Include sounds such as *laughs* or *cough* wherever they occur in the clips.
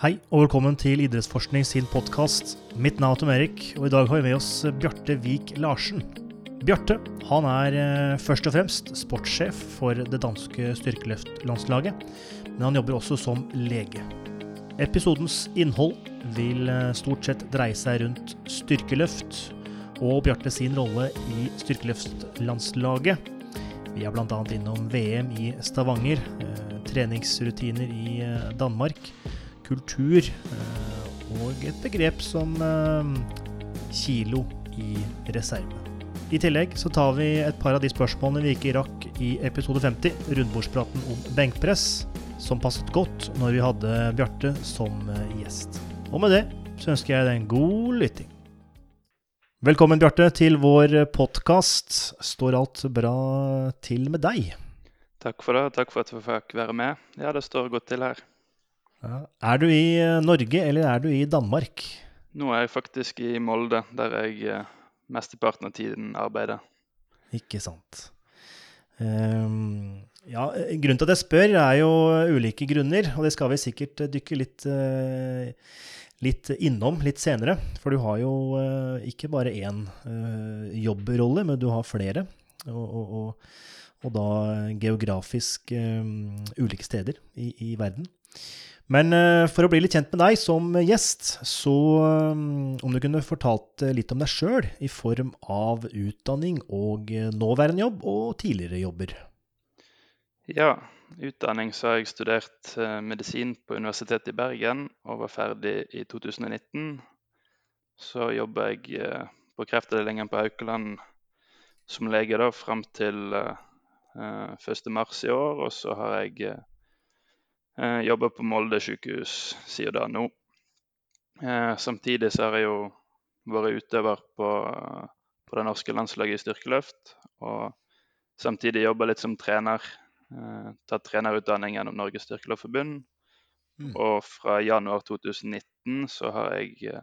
Hei og velkommen til Idrettsforskning sin podkast. Mitt navn er Tom Erik, og i dag har vi med oss Bjarte Vik Larsen. Bjarte han er eh, først og fremst sportssjef for det danske styrkeløftlandslaget, men han jobber også som lege. Episodens innhold vil eh, stort sett dreie seg rundt styrkeløft og Bjarte sin rolle i styrkeløftlandslaget. Vi er bl.a. innom VM i Stavanger, eh, treningsrutiner i Danmark, kultur eh, og et begrep som eh, kilo i reserve. I tillegg så tar vi et par av de spørsmålene vi ikke rakk i episode 50, rundbordspraten om benkpress, som passet godt når vi hadde Bjarte som eh, gjest. Og med det så ønsker jeg deg en god lytting. Velkommen, Bjarte, til vår podkast. Står alt bra til med deg? Takk for det. Takk for at jeg fikk være med. Ja, det står godt til her. Ja. Er du i eh, Norge, eller er du i Danmark? Nå er jeg faktisk i Molde, der jeg eh, mesteparten av tiden arbeider. Ikke sant. Um, ja, eh, grunnen til at jeg spør, er jo ulike grunner, og det skal vi sikkert dykke litt, uh, litt innom litt senere. For du har jo eh, ikke bare én eh, jobbrolle, men du har flere. Og, og, og, og da geografisk eh, ulike steder i, i verden. Men eh, for å bli litt kjent med deg som gjest, så eh, om du kunne fortalt eh, litt om deg sjøl i form av utdanning og nåværende jobb og tidligere jobber. Ja, utdanning så har jeg studert medisin på Universitetet i Bergen og var ferdig i 2019. Så jobber jeg på kreftavdelingen på Haukeland som lege da fram til eh, eh, 1.3 i år, og så har jeg eh, jobber på Molde sykehus siden da nå. Eh, samtidig så har jeg jo vært utøver på, på det norske landslaget i styrkeløft, og samtidig jobba litt som trener. Eh, tatt trenerutdanning gjennom Norges Styrkeløftforbund. Mm. Og fra januar 2019 så har jeg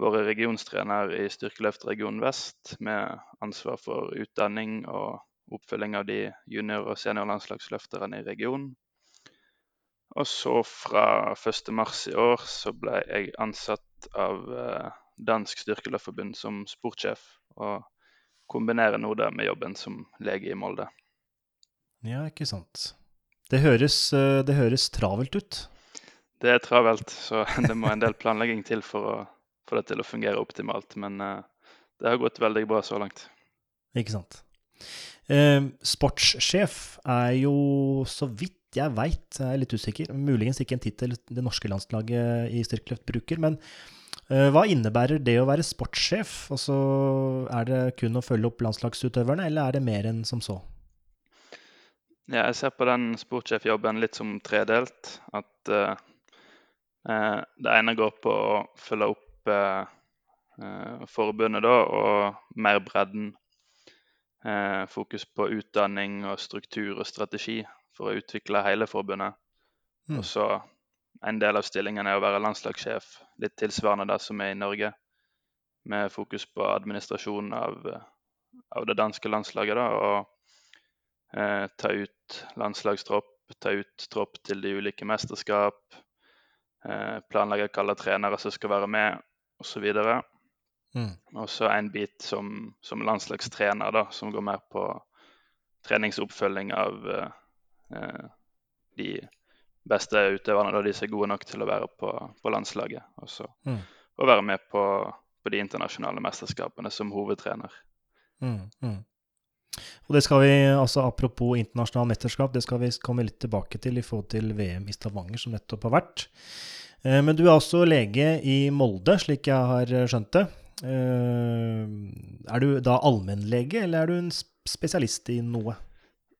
vært regionstrener i Styrkeløft region vest, med ansvar for utdanning og oppfølging av de junior- og seniorlandslagsløfterne i regionen. Og så fra 1.3 i år så ble jeg ansatt av eh, Dansk Styrkeløftforbund som sportssjef, og kombinerer nå det med jobben som lege i Molde. Ja, ikke sant. Det høres, eh, det høres travelt ut. Det er travelt, så *laughs* det må en del planlegging til for å få det til å fungere optimalt. Men eh, det har gått veldig bra så langt. Ikke sant. Eh, sportssjef er jo, så vidt jeg veit, jeg er litt usikker, muligens ikke en tittel det norske landslaget i styrkeløft bruker, men eh, hva innebærer det å være sportssjef? Altså, er det kun å følge opp landslagsutøverne, eller er det mer enn som så? Ja, jeg ser på den sportssjefjobben litt som tredelt. At uh, det ene går på å følge opp uh, uh, forbundet, da, og mer bredden. Fokus på utdanning og struktur og strategi for å utvikle hele forbundet. Mm. Og så en del av stillingen er å være landslagssjef, litt tilsvarende det som er i Norge. Med fokus på administrasjon av, av det danske landslaget, da, og eh, ta ut landslagstropp, ta ut tropp til de ulike mesterskap, eh, planlegge hvilke trenere som skal være med, osv. Mm. Og så en bit som, som landslagstrener, da, som går mer på treningsoppfølging av eh, de beste utøverne, da de som er gode nok til å være på, på landslaget. Og så Mm. å være med på, på de internasjonale mesterskapene som hovedtrener. Mm, mm. Og det skal vi, altså Apropos internasjonale mesterskap, det skal vi komme litt tilbake til i forhold til VM i Stavanger, som nettopp har vært. Eh, Men du er også lege i Molde, slik jeg har skjønt det. Eh, Er du da allmennlege, eller er du en spesialist i noe?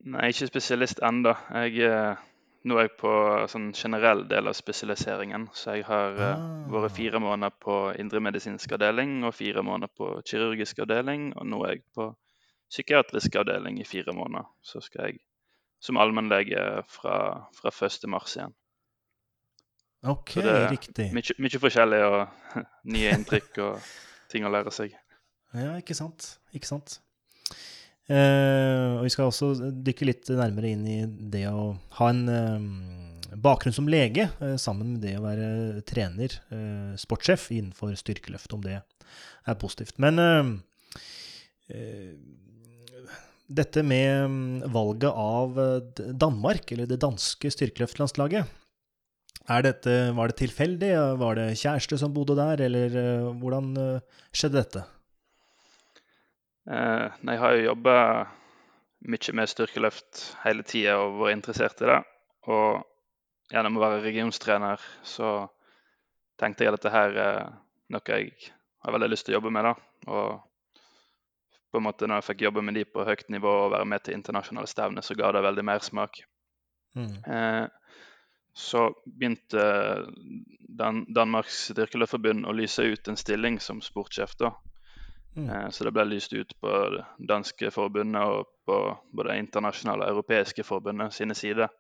Nei, ikke spesialist ennå. Eh, nå er jeg på sånn generell del av spesialiseringen. Så jeg har eh, Ah. vært fire måneder på indremedisinsk avdeling og fire måneder på kirurgisk avdeling. Og nå er jeg på psykiatrisk avdeling i fire måneder. Så skal jeg som allmennlege fra, fra 1. mars igjen. Ok, Så det er riktig. Mye, mye forskjellig og *laughs* nye inntrykk og ting å lære seg. Ja, ikke sant. Ikke sant. Eh, og vi skal også dykke litt nærmere inn i det å ha en eh, bakgrunn som lege, eh, sammen med det å være trener, sportssjef innenfor styrkeløft, om det er positivt. Men dette med mm, valget av Danmark, eller det danske styrkeløftlandslaget, dette, var det tilfeldig? Var det kjæreste som bodde der, eller hvordan skjedde dette? Eh, jeg har jo jobba mye med styrkeløft hele tida og vært interessert i det. Og gjennom å være regionstrener så tenkte jeg at dette her er noe jeg har veldig lyst til å jobbe med. da. Og på en måte når jeg fikk jobbe med de på høyt nivå og være med til internasjonale stevner, så ga det veldig mersmak. Mm. Eh, så begynte Dan Danmarks styrkeløftforbund å lyse ut en stilling som sportssjef. da. Mm. Eh, så det ble lyst ut på danske forbundet og på både internasjonale og europeiske forbundet sine sider.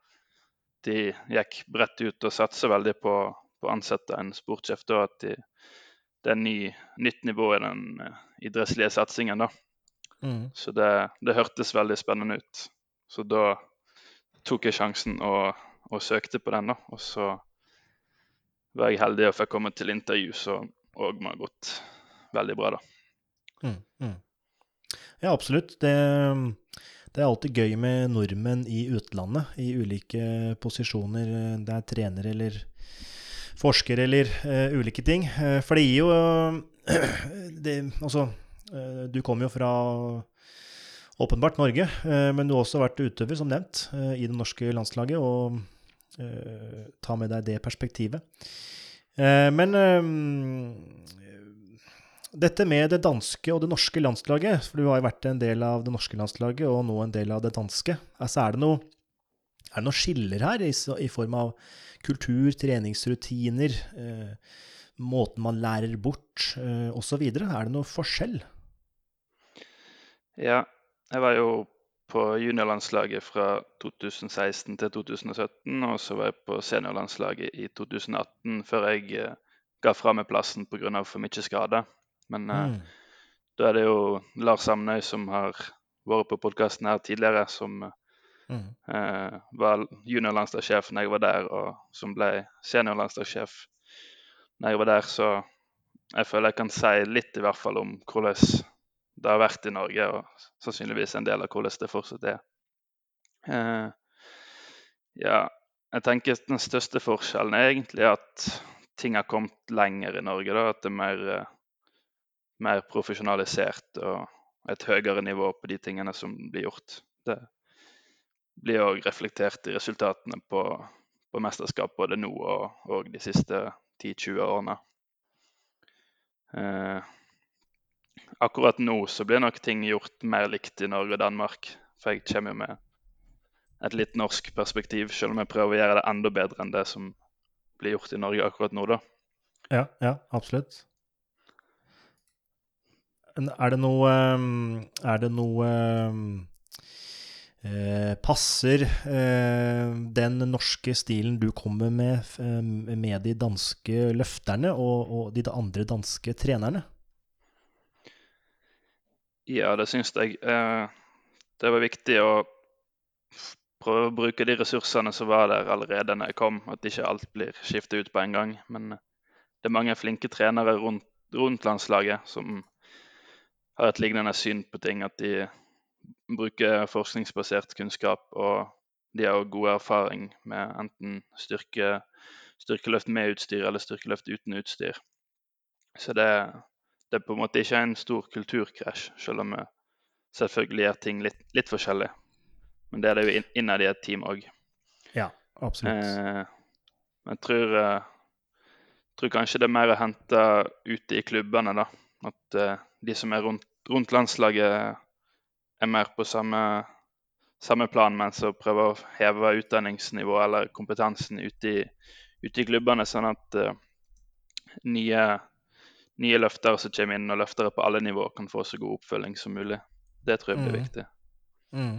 De gikk bredt ut og satser veldig på, på å ansette en sportssjef. Da, at de, det er ny, nytt nivå i den uh, idrettslige satsingen. da. Mm. Så det, det, hørtes veldig spennende ut. Så da tok jeg sjansen og, og søkte på den. da. Og så var jeg heldig og fikk komme til intervju, så òg ha gått veldig bra, da. Mm, mm. Ja, absolutt. Det, det, er alltid gøy med nordmenn i utlandet, i ulike posisjoner. Det er trener eller forsker eller uh, ulike ting. Uh, for det gir jo uh, *clears throat* det, Altså, du kommer jo fra åpenbart Norge, men du har også vært utøver, som nevnt, i det norske landslaget. Og ta med deg det perspektivet. men dette med det danske og det norske landslaget, for du har jo vært en del av det norske landslaget og nå en del av det danske. Altså, er det noe, er det noe skiller her i, i, form av kultur, treningsrutiner, eh, måten man lærer bort eh, osv.? Er det noe forskjell? Ja, jeg var jo på juniorlandslaget fra 2016 til 2017, og så var jeg på seniorlandslaget i 2018 før jeg eh, ga fra meg plassen pga. for mye skade. Men uh, mm. da er det jo Lars Samnøy som har vært på podkasten her tidligere, som mm. uh, var juniorlandslagssjef når jeg var der, og som ble seniorlandslagssjef når jeg var der. Så jeg føler jeg kan si litt i hvert fall om hvordan det har vært i Norge, og sannsynligvis en del av hvordan det fortsatt er. Uh, ja, jeg tenker den største forskjellen er egentlig at ting har kommet lenger i Norge. da, At det er mer mer profesjonalisert og et høyere nivå på de tingene som blir gjort. Det blir òg reflektert i resultatene på, på mesterskap både nå og, og de siste 10-20 årene. Eh, akkurat nå så blir nok ting gjort mer likt i Norge og Danmark. For jeg kommer jo med et litt norsk perspektiv, selv om jeg prøver å gjøre det enda bedre enn det som blir gjort i Norge akkurat nå, da. Ja, ja, absolutt. Er det noe ehm, Er det noe ehm, eh, Passer eh, den norske stilen du kommer med, eh, med de danske løfterne og, og de andre danske trenerne? Ja, det syns jeg. Eh, det var viktig å prøve å bruke de ressursene som var der allerede når jeg kom. At ikke alt blir skiftet ut på en gang. Men det er mange flinke trenere rundt, rundt landslaget som har et lignende syn på ting. At de bruker forskningsbasert kunnskap, og de har god erfaring med enten styrke, styrkeløft med utstyr eller styrkeløft uten utstyr. Så det, det er på en måte ikke en stor kulturkrasj, selv om vi selvfølgelig gjør ting litt, litt, forskjellig. Men det er det jo innad i et team òg. Ja, absolutt. Eh, jeg tror, jeg tror, kanskje det er mer å hente ute i klubbene. da. At eh, de som er rundt rundt landslaget er mer på samme, samme plan, men så prøver å heve utdanningsnivået eller kompetansen ute i, ute i klubbene, sånn at uh, nye, nye løftere som kommer inn, og løftere på alle nivåer, kan få så god oppfølging som mulig. Det tror jeg blir mm. viktig. Mm.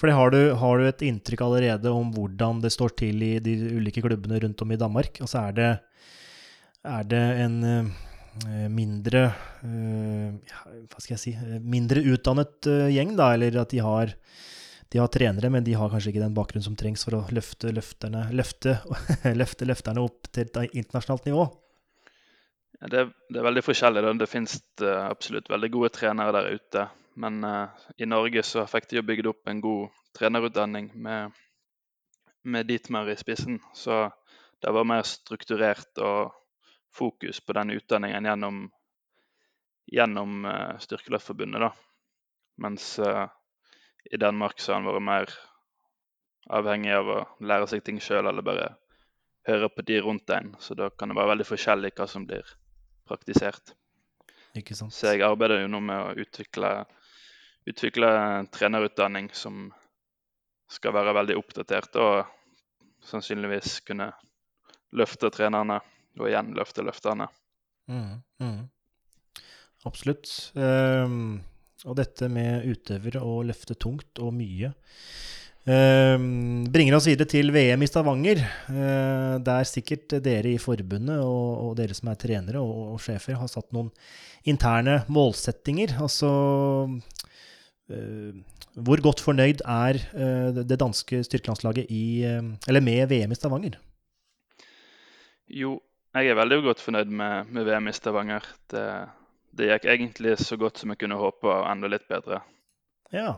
Fordi har du, har du, et inntrykk allerede om hvordan det står til i de ulike klubbene rundt om i Danmark? Altså er det, er det en mindre Hva skal jeg si Mindre utdannet gjeng, da, eller at de har de har trenere, men de har kanskje ikke den bakgrunnen som trengs for å løfte løfterne, løfte, *laughs* løfte løfterne opp til et internasjonalt nivå. Det, er, det, er, veldig forskjellig. Det finnes absolutt veldig gode trenere der ute. Men uh, i Norge så fikk de jo bygd opp en god trenerutdanning med, med Dietmar i spissen. Så det var mer strukturert og fokus på den utdanningen gjennom, gjennom uh, Styrkeløftforbundet. da. Mens i Danmark så har han vært mer avhengig av å lære seg ting sjøl, eller bare høre på de rundt en. Så da kan det være veldig forskjellig hva som blir praktisert. Ikke sant. Så jeg arbeider jo nå med å utvikle, utvikle trenerutdanning som skal være veldig oppdatert og sannsynligvis kunne løfte trenerne, og igjen løfte løfterne. Mm, mm. Absolutt. Um, og dette med utøvere og løfte tungt og mye Um, bringer oss videre til VM i Stavanger. Uh, der sikkert dere i forbundet og, og dere som er trenere og, og, sjefer, har satt noen interne målsettinger. Altså uh, Hvor godt fornøyd er uh, det danske styrkelandslaget i, eller med VM i Stavanger? Jo, jeg er veldig godt fornøyd med, med VM i Stavanger. Det det gikk egentlig så godt som jeg kunne håpe, og enda litt bedre. Ja.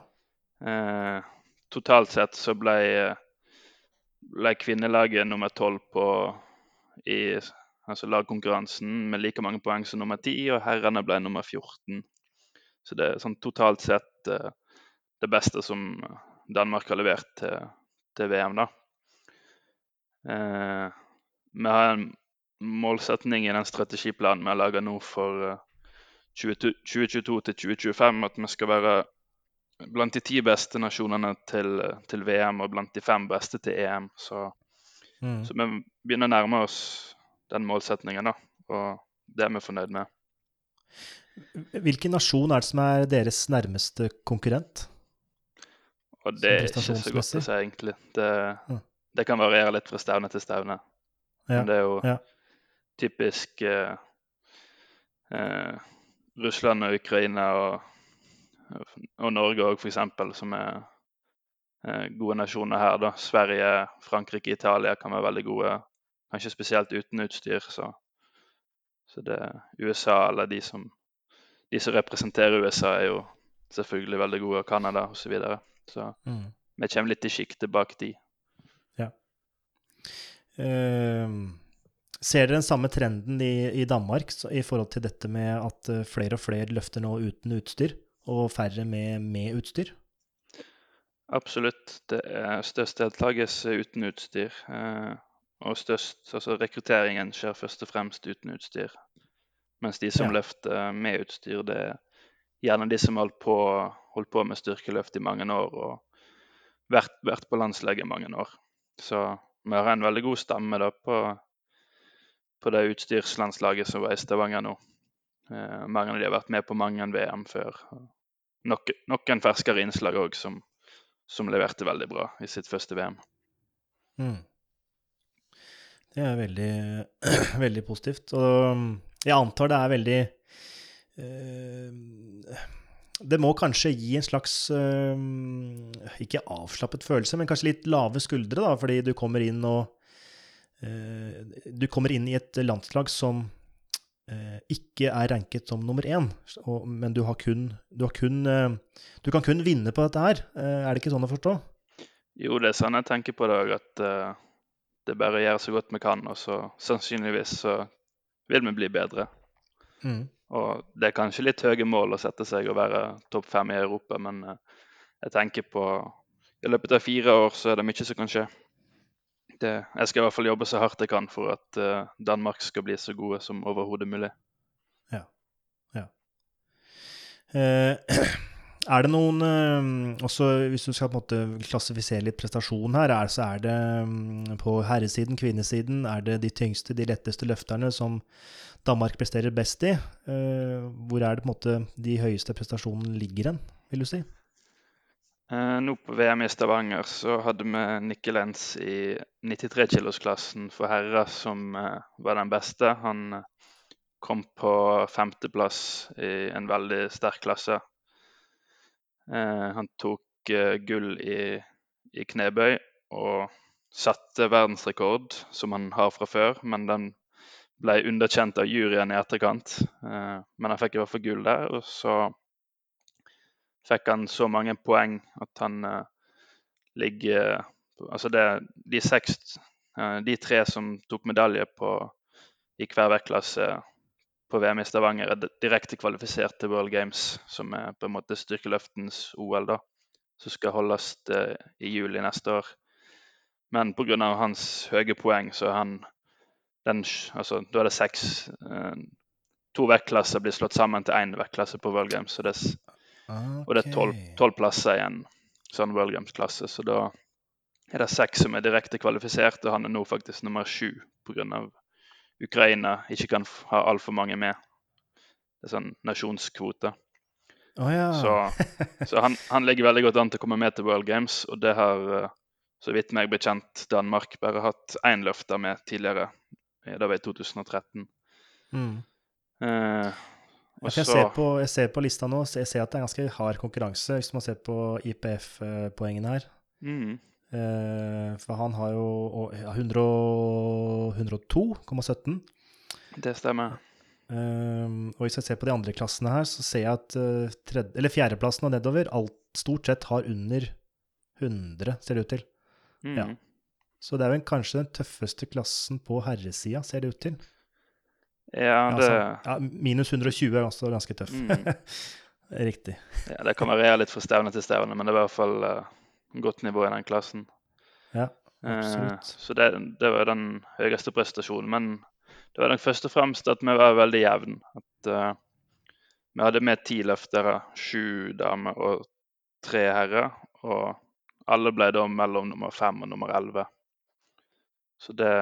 Eh, totalt sett så ble, ble kvinnelaget nummer tolv i altså lagkonkurransen med like mange poeng som nummer ti, og herrene ble nummer 14. Så det er sånn totalt sett eh, det beste som Danmark har levert til, til VM, da. Eh, vi har en målsetning i den strategiplanen vi har laga nå for eh, 2022 til 2025 at vi skal være blant de ti beste nasjonene til, til VM og blant de fem beste til EM. Så, mm. så, vi begynner å nærme oss den målsetningen, da. Og det er vi fornøyd med. Hvilken nasjon er det som er deres nærmeste konkurrent? Og det er ikke så godt å si, egentlig. Det, mm. det kan variere litt fra stevne til stevne. Ja. Men det er jo ja. Typisk eh, eh, Russland og Ukraina og, og Norge òg, f.eks., som er eh, gode nasjoner her. da. Sverige, Frankrike, Italia kan være veldig gode, kanskje spesielt uten utstyr. Så, så det USA, eller de som, de som representerer USA, er jo selvfølgelig veldig gode, og Canada osv. Så, videre. så mm. vi kommer litt i sjiktet bak de. Ja. Um Ser dere den samme trenden i, i Danmark så, i forhold til dette med at uh, flere og flere løfter nå uten utstyr, og færre med, med utstyr? Absolutt. Det er størst deltakelse uten utstyr. Eh, og størst, altså rekrutteringen skjer først og fremst uten utstyr. Mens de som ja. løfter med utstyr, det er gjerne de som har holdt på, holdt på med styrkeløft i mange år og vært, vært på landslaget i mange år. Så vi har en veldig god stamme da på på det utstyrslandslaget som var i Stavanger nå. Eh, mange av de har vært med på mange VM før. Nok, noen ferskere innslag òg som, som, leverte veldig bra i sitt første VM. Mm. Det er veldig, *clears throat* veldig positivt. Og jeg antar det er veldig eh, Det må kanskje gi en slags eh, Ikke avslappet følelse, men kanskje litt lave skuldre, da, fordi du kommer inn og du kommer inn i et landslag som eh, ikke er ranket som nummer én, men du har kun Du, har kun, eh, du kan kun vinne på dette her. Er det ikke sånn å forstå? Jo, det er sånn jeg tenker på det òg, at det bare å gjøre så godt vi kan, og så sannsynligvis så vil vi bli bedre. Mm. Og det er kanskje litt høye mål å sette seg og være topp fem i Europa, men jeg tenker på I løpet av fire år så er det mye som kan skje det, jeg skal i hvert fall jobbe så hardt jeg kan for at uh, Danmark skal bli så gode som overhodet mulig. Ja. ja. Eh, *clears throat* er det noen eh, også Hvis du skal på en måte klassifisere litt prestasjon her, er, så er det um, på herresiden, kvinnesiden, er det de tyngste, de letteste løfterne som Danmark presterer best i? hvor er det på en måte de høyeste prestasjonene ligger hen, vil du si? Eh, nå på VM i Stavanger så hadde vi Nikke Lenz i 93-kilosklassen for herrer som eh, var den beste. Han eh, kom på femteplass i en veldig sterk klasse. Han tok gull i, i, knebøy og satte verdensrekord, som han har fra før. Men den ble underkjent av juryen i etterkant. Men han fikk i hvert fall gull der. Og så fikk han så mange poeng at han uh, ligger Altså det, de seks uh, De tre som tok medalje på, i hver vektklasse på VM i Stavanger, er direkte kvalifisert til World Games, som er på en måte styrkeløftens OL, da, som skal holdes i juli neste år. Men pga. hans høye poeng, så er han den, altså, Da er det seks To vektklasser blir slått sammen til én vektklasse på World Games. Så Det, okay. Og det er tolv plasser i en sånn World Games-klasse. Så da er det seks som er direkte kvalifisert, og han er nå faktisk nummer sju pga. Ukraina ikke kan ha altfor mange med. Det er sånn nasjonskvote. Oh, ja. Så, *laughs* så han, han, ligger veldig godt an til å komme med til World Games, og det har, eh, så vidt meg bekjent, Danmark bare hatt én løfter med tidligere. Det var i 2013. Mm. Eh, jeg, ser på, jeg, ser på, lista nå, så jeg ser at det er ganske hard konkurranse hvis man ser på IPF-poengene her. Mm. Eh, for han har jo 102,17. Det stemmer. Um, og hvis jeg ser på de andre klassene her, så ser jeg at uh, tredje, eller fjerdeplassen og nedover alt stort sett har under 100, ser det ut til. Mm. Ja. Så det er vel kanskje den tøffeste klassen på herresida, ser det ut til. Ja, det... Altså, minus 120 er også ganske tøff. Mm. *laughs* Riktig. Ja, det kan variere litt fra stevne til stevne, men det er i hvert fall uh, godt nivå i den klassen. Ja, absolutt. Uh, så det, det, var den høyeste prestasjonen. Men det var nok først og fremst at vi var veldig jevne. At uh, vi hadde med ti løftere, sju damer og tre herrer. Og alle ble da mellom nummer fem og nummer elleve. Så det,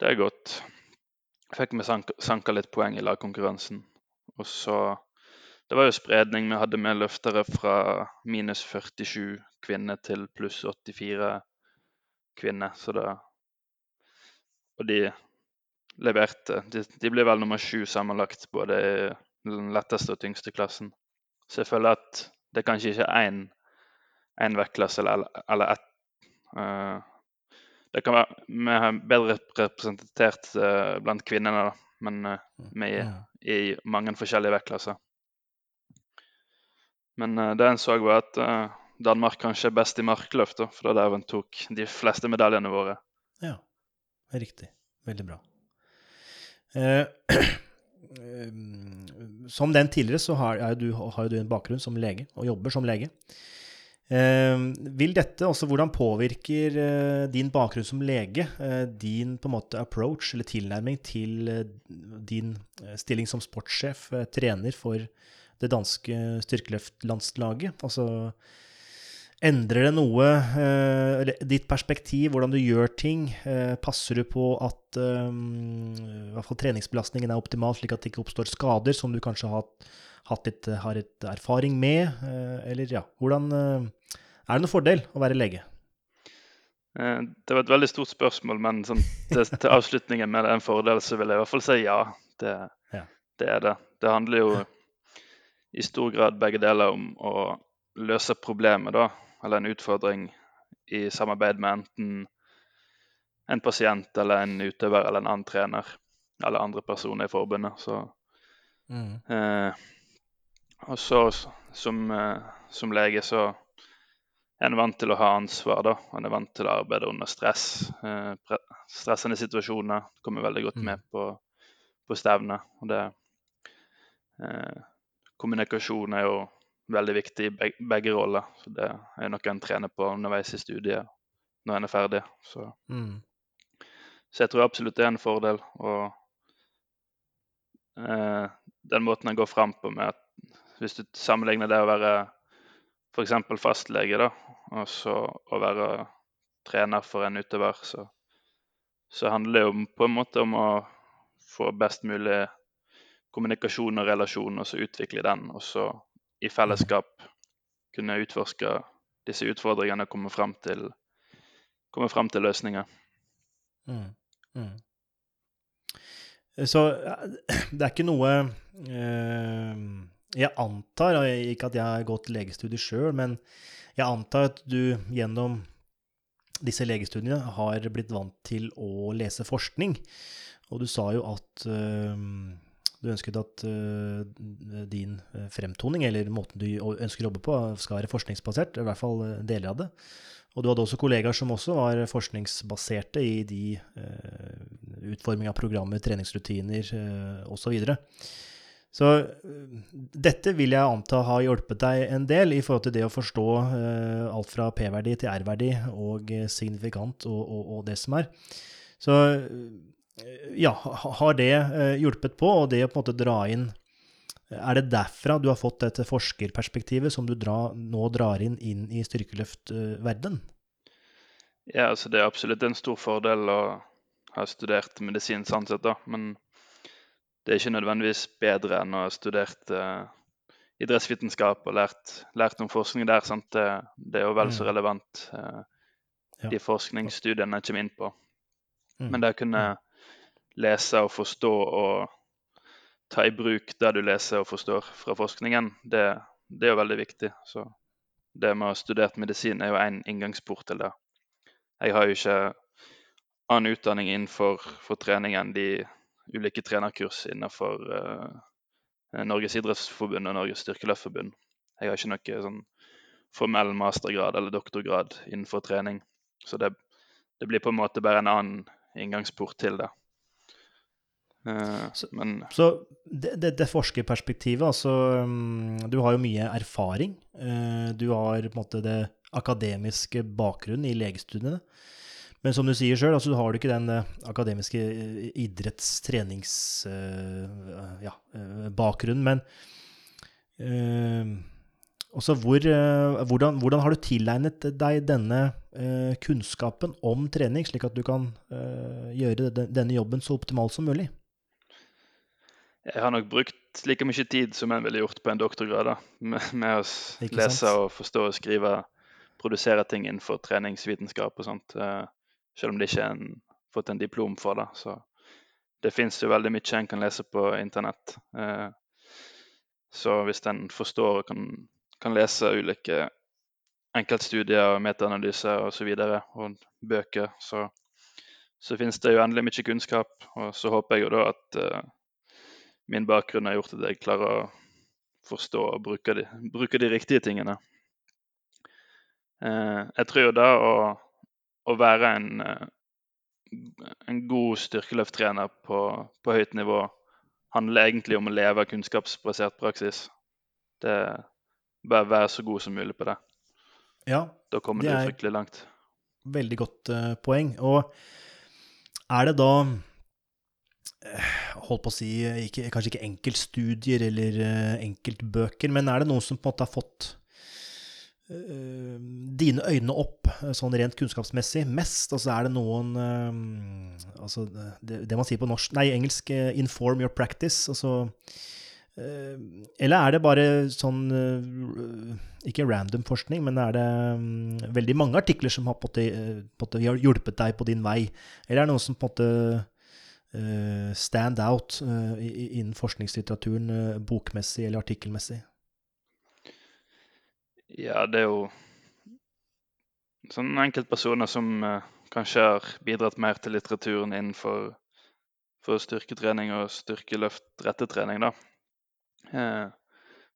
det er godt. Fikk vi sanka, litt poeng i lagkonkurransen. Og så det var jo spredning. Vi hadde med løftere fra minus 47 kvinner til pluss 84 kvinner. Så det Og de leverte. De, de ble vel nummer sju sammenlagt, både i den letteste og tyngste klassen. Så jeg føler at det kanskje ikke er én vektklasse eller, eller ett uh, det kan være, Vi er bedre representert uh, blant kvinnene, da, men uh, vi er i mange forskjellige vektklasser. Men uh, det en så, var at Danmark kanskje er best i markløft, da, for det er der en tok de fleste medaljene våre. Ja, riktig. Veldig bra. *clears throat* Som den tidligere, så har, du, har du en bakgrunn som lege, og jobber som lege. Vil dette også, Hvordan påvirker din bakgrunn som lege din på en måte approach eller tilnærming til din stilling som sportssjef, trener for det danske styrkeløftlandslaget? Altså Endrer det noe eh, ditt perspektiv, hvordan du gjør ting? Eh, passer du på at eh, treningsbelastningen er optimal, slik at det ikke oppstår skader som du kanskje har, litt, har et erfaring med? Eh, eller ja, hvordan eh, Er det noen fordel å være lege? Eh, det var et veldig stort spørsmål, men sånn, til, til, avslutningen med en fordel, så vil jeg i hvert fall si ja. Det, ja. det er det. Det handler jo i stor grad begge deler om å løse problemet, da, eller en utfordring, i samarbeid med enten en pasient eller en utøver eller en annen trener eller andre personer i forbundet. Så, mm. eh, og så som, eh, som, lege så er en vant til å ha ansvar, da. En er vant til å arbeide under stress. Eh, stressende situasjoner kommer veldig godt mm. med på, på stevnet. Og det eh, kommunikasjon er jo veldig viktig i begge roller. Så det er noe en trener på underveis i studiet når en er ferdig. Så, mm. så jeg tror absolutt det er en fordel. Og eh, den måten en går fram på med at hvis du sammenligner det å være f.eks. fastlege, da, og så å være trener for en utøver, så, så handler det jo på en måte om å få best mulig kommunikasjon og relasjon, og så utvikle den. Og så i fellesskap kunne utforske disse utfordringene og komme fram til, komme frem til løsninger. Mm. Mm. Så *clears throat* det er ikke noe eh, Jeg antar, og ikke at jeg har gått legestudier sjøl, men jeg antar at du gjennom disse legestudiene har blitt vant til å lese forskning. Og du sa jo at øh, du ønsket at øh, din fremtoning, eller måten du ønsker å jobbe på, skal være forskningsbasert. I hvert fall deler av det. Og du hadde også kollegaer som også var forskningsbaserte i de øh, utforming av programmer, treningsrutiner øh, osv. Så, dette vil jeg anta har hjulpet deg en del i forhold til det å forstå eh, alt fra P-verdi til R-verdi og signifikant og, og, og, det som er. Så ja, har det hjulpet på, og det å på en måte dra inn er det derfra du har fått dette forskerperspektivet som du dra, nå drar inn, inn i styrkeløftverdenen? Ja, altså det er absolutt en stor fordel å ha studert medisin sånn sett, da. Men det er ikke nødvendigvis bedre enn å ha studert uh, idrettsvitenskap og lært, lært, om forskning der. Sant? Det, det er jo vel så mm. relevant, uh, ja. de forskningsstudiene jeg kommer inn på. Mm. Men det å kunne mm. lese og forstå og ta i bruk det du leser og forstår fra forskningen, det, det er jo veldig viktig. Så det med å ha studert medisin er jo én inngangsport til det. Jeg har jo ikke annen utdanning innenfor for trening enn de ulike trenerkurs innenfor uh, Norges idrettsforbund og Norges styrkeløftforbund. Jeg har ikke noe sånn formell mastergrad eller doktorgrad innenfor trening. Så det, det blir på en måte bare en annen inngangsport til det. Uh, så, men Så det, det, det forskerperspektivet, altså um, Du har jo mye erfaring. Uh, du har på en måte det akademiske bakgrunnen i legestudiene. Men som du sier sjøl, altså, du har ikke den uh, akademiske idrettstrenings-bakgrunnen. Ja, men også hvor, hvordan, hvordan, har du tilegnet deg denne kunnskapen om trening, slik at du kan gjøre denne jobben så optimalt som mulig? Jeg har nok brukt like mye tid som en ville gjort på en doktorgrad. da, Med, med å lese og forstå og skrive, produsere ting innenfor treningsvitenskap og sånt. Selv om det ikke har fått en diplom for det. Så det fins jo veldig mye en kan lese på internett. Uh, så hvis en forstår og kan, kan lese ulike enkeltstudier, metaanalyser osv. Og, og bøker, så, så finnes det jo endelig mye kunnskap. Og så håper jeg jo da at uh, min bakgrunn har gjort at jeg klarer å forstå og bruke de, bruke de riktige tingene. Uh, jeg tror jo da å, å være en, eh, en god styrkeløfttrener på, på, høyt nivå handler egentlig om å leve av kunnskapsbasert praksis. Det Bare være så god som mulig på det. Ja, da kommer du fryktelig langt. Veldig godt uh, poeng. Og er det da holdt på å si, ikke, kanskje ikke enkeltstudier eller uh, enkeltbøker, men er det noen som på en måte har fått dine øyne opp sånn rent kunnskapsmessig mest? Altså er det noen uh, altså det, det, man sier på norsk, nei, engelsk 'inform your practice'. altså eller er det bare sånn Ikke random forskning, men er det um, veldig mange artikler som har en måte, hjulpet deg på din vei? Eller er det noen som på en måte Eh, stand out eh, innen forskningslitteraturen, eh, bokmessig eller artikkelmessig? Ja, det er jo sånn enkeltpersoner som kanskje har bidratt mer til litteraturen innenfor for styrketrening og styrkeløft-rettetrening, da.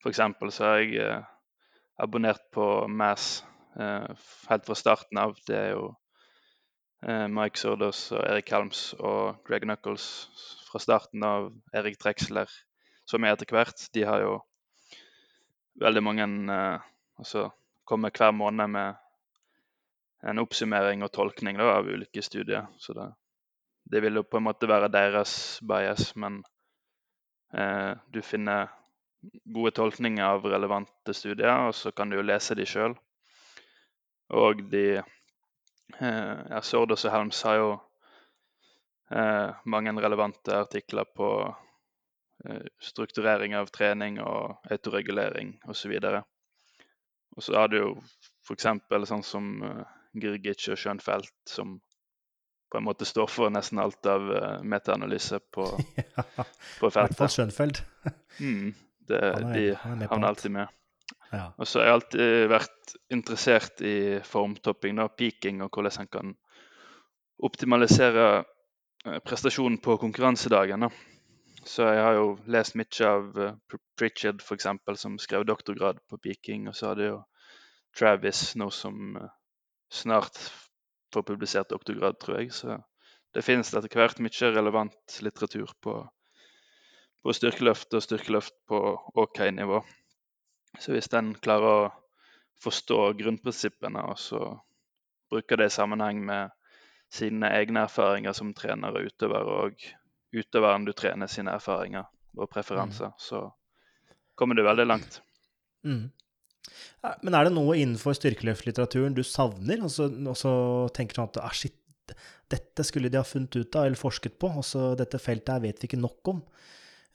For eksempel så har jeg abonnert på MAS helt fra starten av. Det er jo Eh, Mike Sordos og Erik Helms og Greg Knuckles fra starten av Erik Drexler, som er etter hvert. De har jo veldig mange eh, så kommer hver måned med en oppsummering og tolkning da, av ulike studier. Så det, det, vil jo på en måte være deres bias, men eh, du finner gode tolkninger av relevante studier, og så kan du jo lese de sjøl. Og de Eh, ja, Sordos og Helms har jo eh, mange relevante artikler på eh, strukturering av trening og autoregulering osv. Og så har det jo f.eks. sånn som uh, Girgic og Schönfeldt som på en måte står for nesten alt av uh, metaanalyse på, *laughs* ja, på I hvert fall feltet. Schönfeld. *laughs* Mm, det, Han er- de han er havner alltid med. Ja. Og så har jeg alltid vært interessert i formtopping, da, peaking, og hvordan en kan optimalisere eh, prestasjonen på konkurransedagen. Da. Så jeg har jo lest mye av Pr- Pritchard, f.eks., som skrev doktorgrad på peaking. Og så hadde jo Travis nå som eh, snart får publisert doktorgrad, tror jeg. Så det finnes etter hvert mye relevant litteratur på, på styrkeløft og styrkeløft på OK nivå. Så hvis den klarer å forstå grunnprinsippene og så bruker det i sammenheng med sine egne erfaringer som trener og utøver, og utøveren du trener sine erfaringer og preferanser, så kommer du veldig langt. Mm. Men er det noe innenfor styrkeløftlitteraturen du savner, og så, og så tenker sånn at ah, shit, dette skulle de ha funnet ut av eller forsket på, og så dette feltet her vet vi ikke nok om.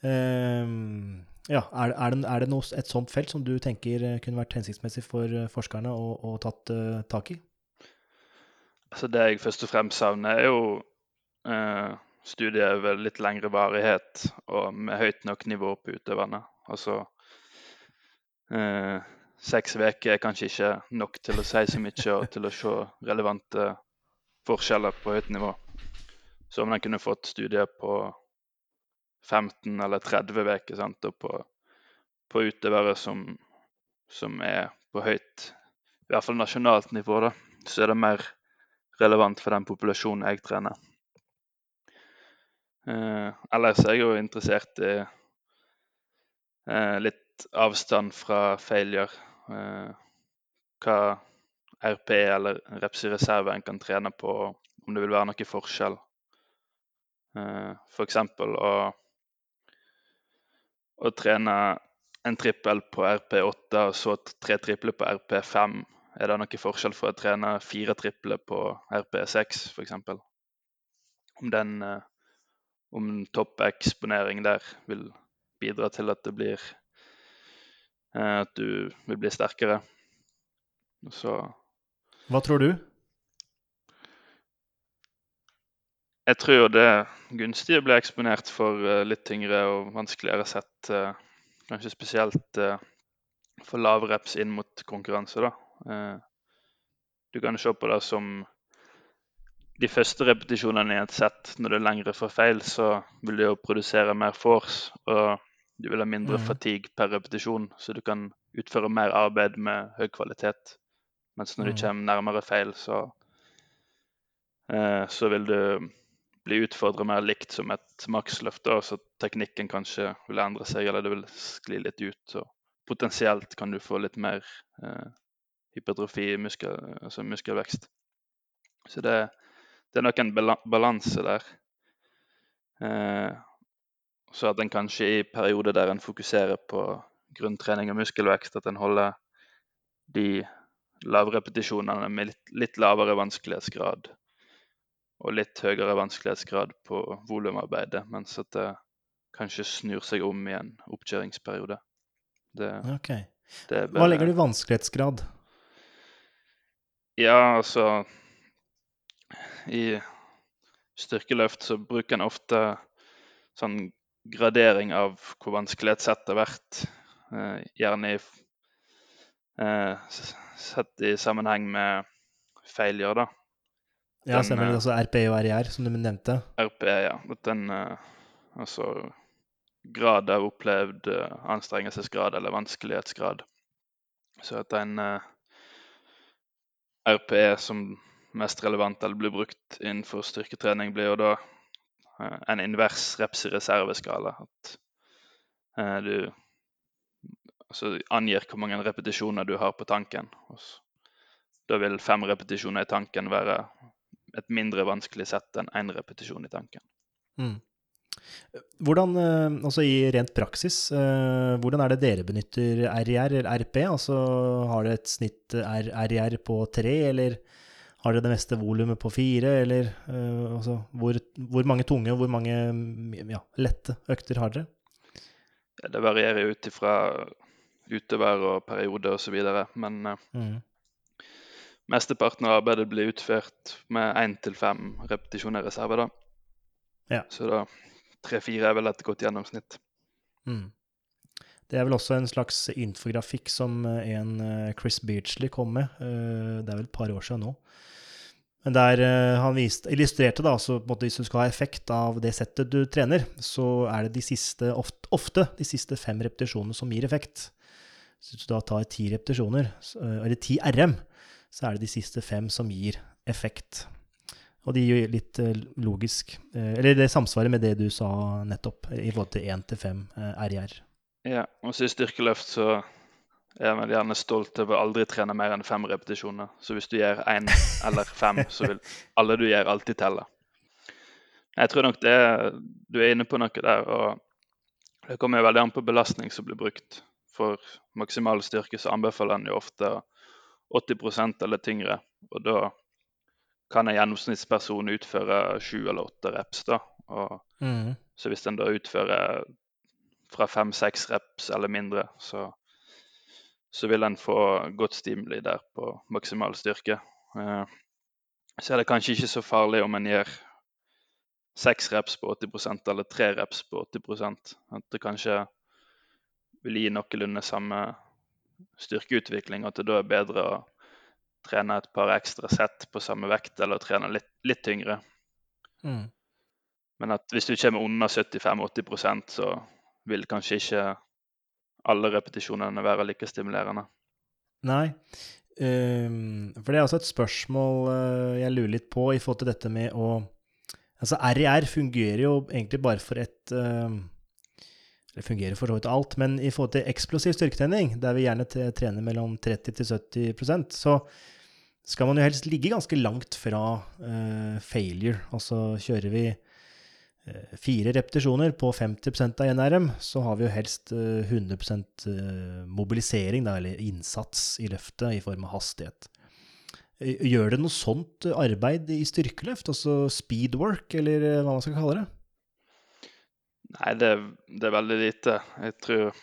Ehm, ja, er, er, det, er det noe, et sånt felt som du tenker kunne vært hensiktsmessig for eh, forskerne å, å tatt uh, tak i? Altså Det jeg først og fremst savner, er jo eh, studier over litt lengre varighet og med høyt nok nivå på utøverne. Altså eh, Seks uker er kanskje ikke nok til å si så mye og til å se relevante forskjeller på høyt nivå. Så om en kunne fått studier på 15 eller 30 uker, på, på utøvere som, som er på høyt, i hvert fall nasjonalt nivå, da, så er det mer relevant for den populasjonen jeg trener. Eh, ellers er jeg jo interessert i eh, litt avstand fra failure. Eh, hva RP eller reps reserve en kan trene på, om det vil være noe forskjell. Eh, F.eks. å, å trene en trippel på RP8 og så tre tripler på RP5. Er det noe forskjell for å trene fire tripler på RP6 f.eks.? Om den eh, om toppeksponering der vil bidra til at det blir eh, At du vil bli sterkere. Så Hva tror du? jeg tror jo det gunstig å bli eksponert for eh, litt tyngre og vanskeligere sett. eh, kanskje spesielt for lavreps inn mot konkurranse, da. Du kan se på det som de første repetisjonene i et sett, når du er lengre for feil, så vil du jo produsere mer force, og du vil ha mindre mm. fatigue per repetisjon, så du kan utføre mer arbeid med høy kvalitet. Mens når du Mhm. kommer nærmere feil, så, eh, så vil du bli utfordra mer likt som et maksløft, og så teknikken kanskje vil endre seg, eller det vil skli litt ut. Og potensielt kan du få litt mer eh, hypertrofi, muskel, altså muskelvekst. Så det, det er nok en balanse der. Eh, så at en kanskje i perioder der en fokuserer på grunntrening og muskelvekst, at en holder de lavrepetisjonene med litt, litt lavere vanskelighetsgrad og litt høyere vanskelighetsgrad på volumarbeidet, mens at det kanskje snur seg om i en oppkjøringsperiode. Det, Ok. det bare... Hva legger du i vanskelighetsgrad? Ja, altså I styrkeløft så bruker en ofte sånn gradering av hvor vanskelig et sett har vært. Eh, gjerne i, eh, sett i sammenheng med failure, da. Ja, Den, stemmer det. Altså RPE og RIR, som du nevnte. RPE, ja. Den eh, Altså grad av opplevd anstrengelsesgrad eller vanskelighetsgrad. Så at en RPE som mest relevant eller blir brukt innenfor styrketrening, blir jo da eh, en invers reps i reserveskala. At eh, du altså angir hvor mange repetisjoner du har på tanken. Da vil fem repetisjoner i tanken være et mindre vanskelig sett enn én repetisjon i tanken. Mm. Hvordan, eh, altså i rent praksis, hvordan er det dere benytter RIR eller RP? Altså har dere et snitt RIR på tre, eller har dere det meste volumet på fire, eller uh, altså hvor, hvor mange tunge og hvor mange ja, lette økter har dere? Ja, Det varierer ut ifra utøver og periode osv. Men uh, Mm. mesteparten av arbeidet blir utført med én til fem repetisjoner reserve. da. Ja. Så da tre-fire er vel et godt gjennomsnitt. Mm. Det er vel også en slags infografikk som eh, en eh, Chris Beardsley kom med. eh, Det er vel et par år siden nå. Men der han viste, illustrerte da, så en måte hvis du skal ha effekt av det settet du trener, så er det de siste, ofte, ofte de siste fem repetisjonene som gir effekt. Så hvis du da tar ti repetisjoner, eller ti RM, så er det de siste fem som gir effekt. Og de gir litt eh, logisk Eller det samsvarer med det du sa nettopp, i forhold til én til fem eh, RIR. Ja, og så i styrkeløft så er jeg vel gjerne stolt over å aldri trene mer enn fem repetisjoner. Så hvis du gjør én eller fem, så vil alle du gjør, alltid telle. Jeg tror nok det du er inne på noe der. og Det kommer jo veldig an på belastning som blir brukt. For maksimal styrke så anbefaler en jo ofte 80% eller tyngre. Og da kan en gjennomsnittsperson utføre sju eller åtte reps. da. Og Mm. så hvis en da utfører fra fem-seks reps eller mindre, så, så vil en få godt stimuli der på maksimal styrke. Eh, så er det kanskje ikke så farlig om en gjør seks reps på 80% eller tre reps på 80 At det kanskje vil gi noenlunde samme styrkeutvikling. At det da er bedre å trene et par ekstra sett på samme vekt, eller trene litt, litt tyngre. Mm. Men at hvis du kommer under 75-80% så vil kanskje ikke alle repetisjonene være like stimulerende. Nei. um, for det er også et spørsmål eh, jeg lurer litt på i forhold til dette med å Altså RIR fungerer jo egentlig bare for et ehm, Eller fungerer for så vidt alt, men i forhold til eksplosiv styrketrening, der vi gjerne trener mellom 30 til 70% så skal man jo helst ligge ganske langt fra uh, failure. Altså kjører vi fire repetisjoner på 50% av NRM, så har vi jo helst eh, 100 eh, mobilisering, da, eller innsats i løftet i form av hastighet. Eh, Gjør det noe sånt arbeid i styrkeløft, altså speedwork, eller eh, hva man skal kalle det? Nei, det, det er veldig lite. Jeg tror,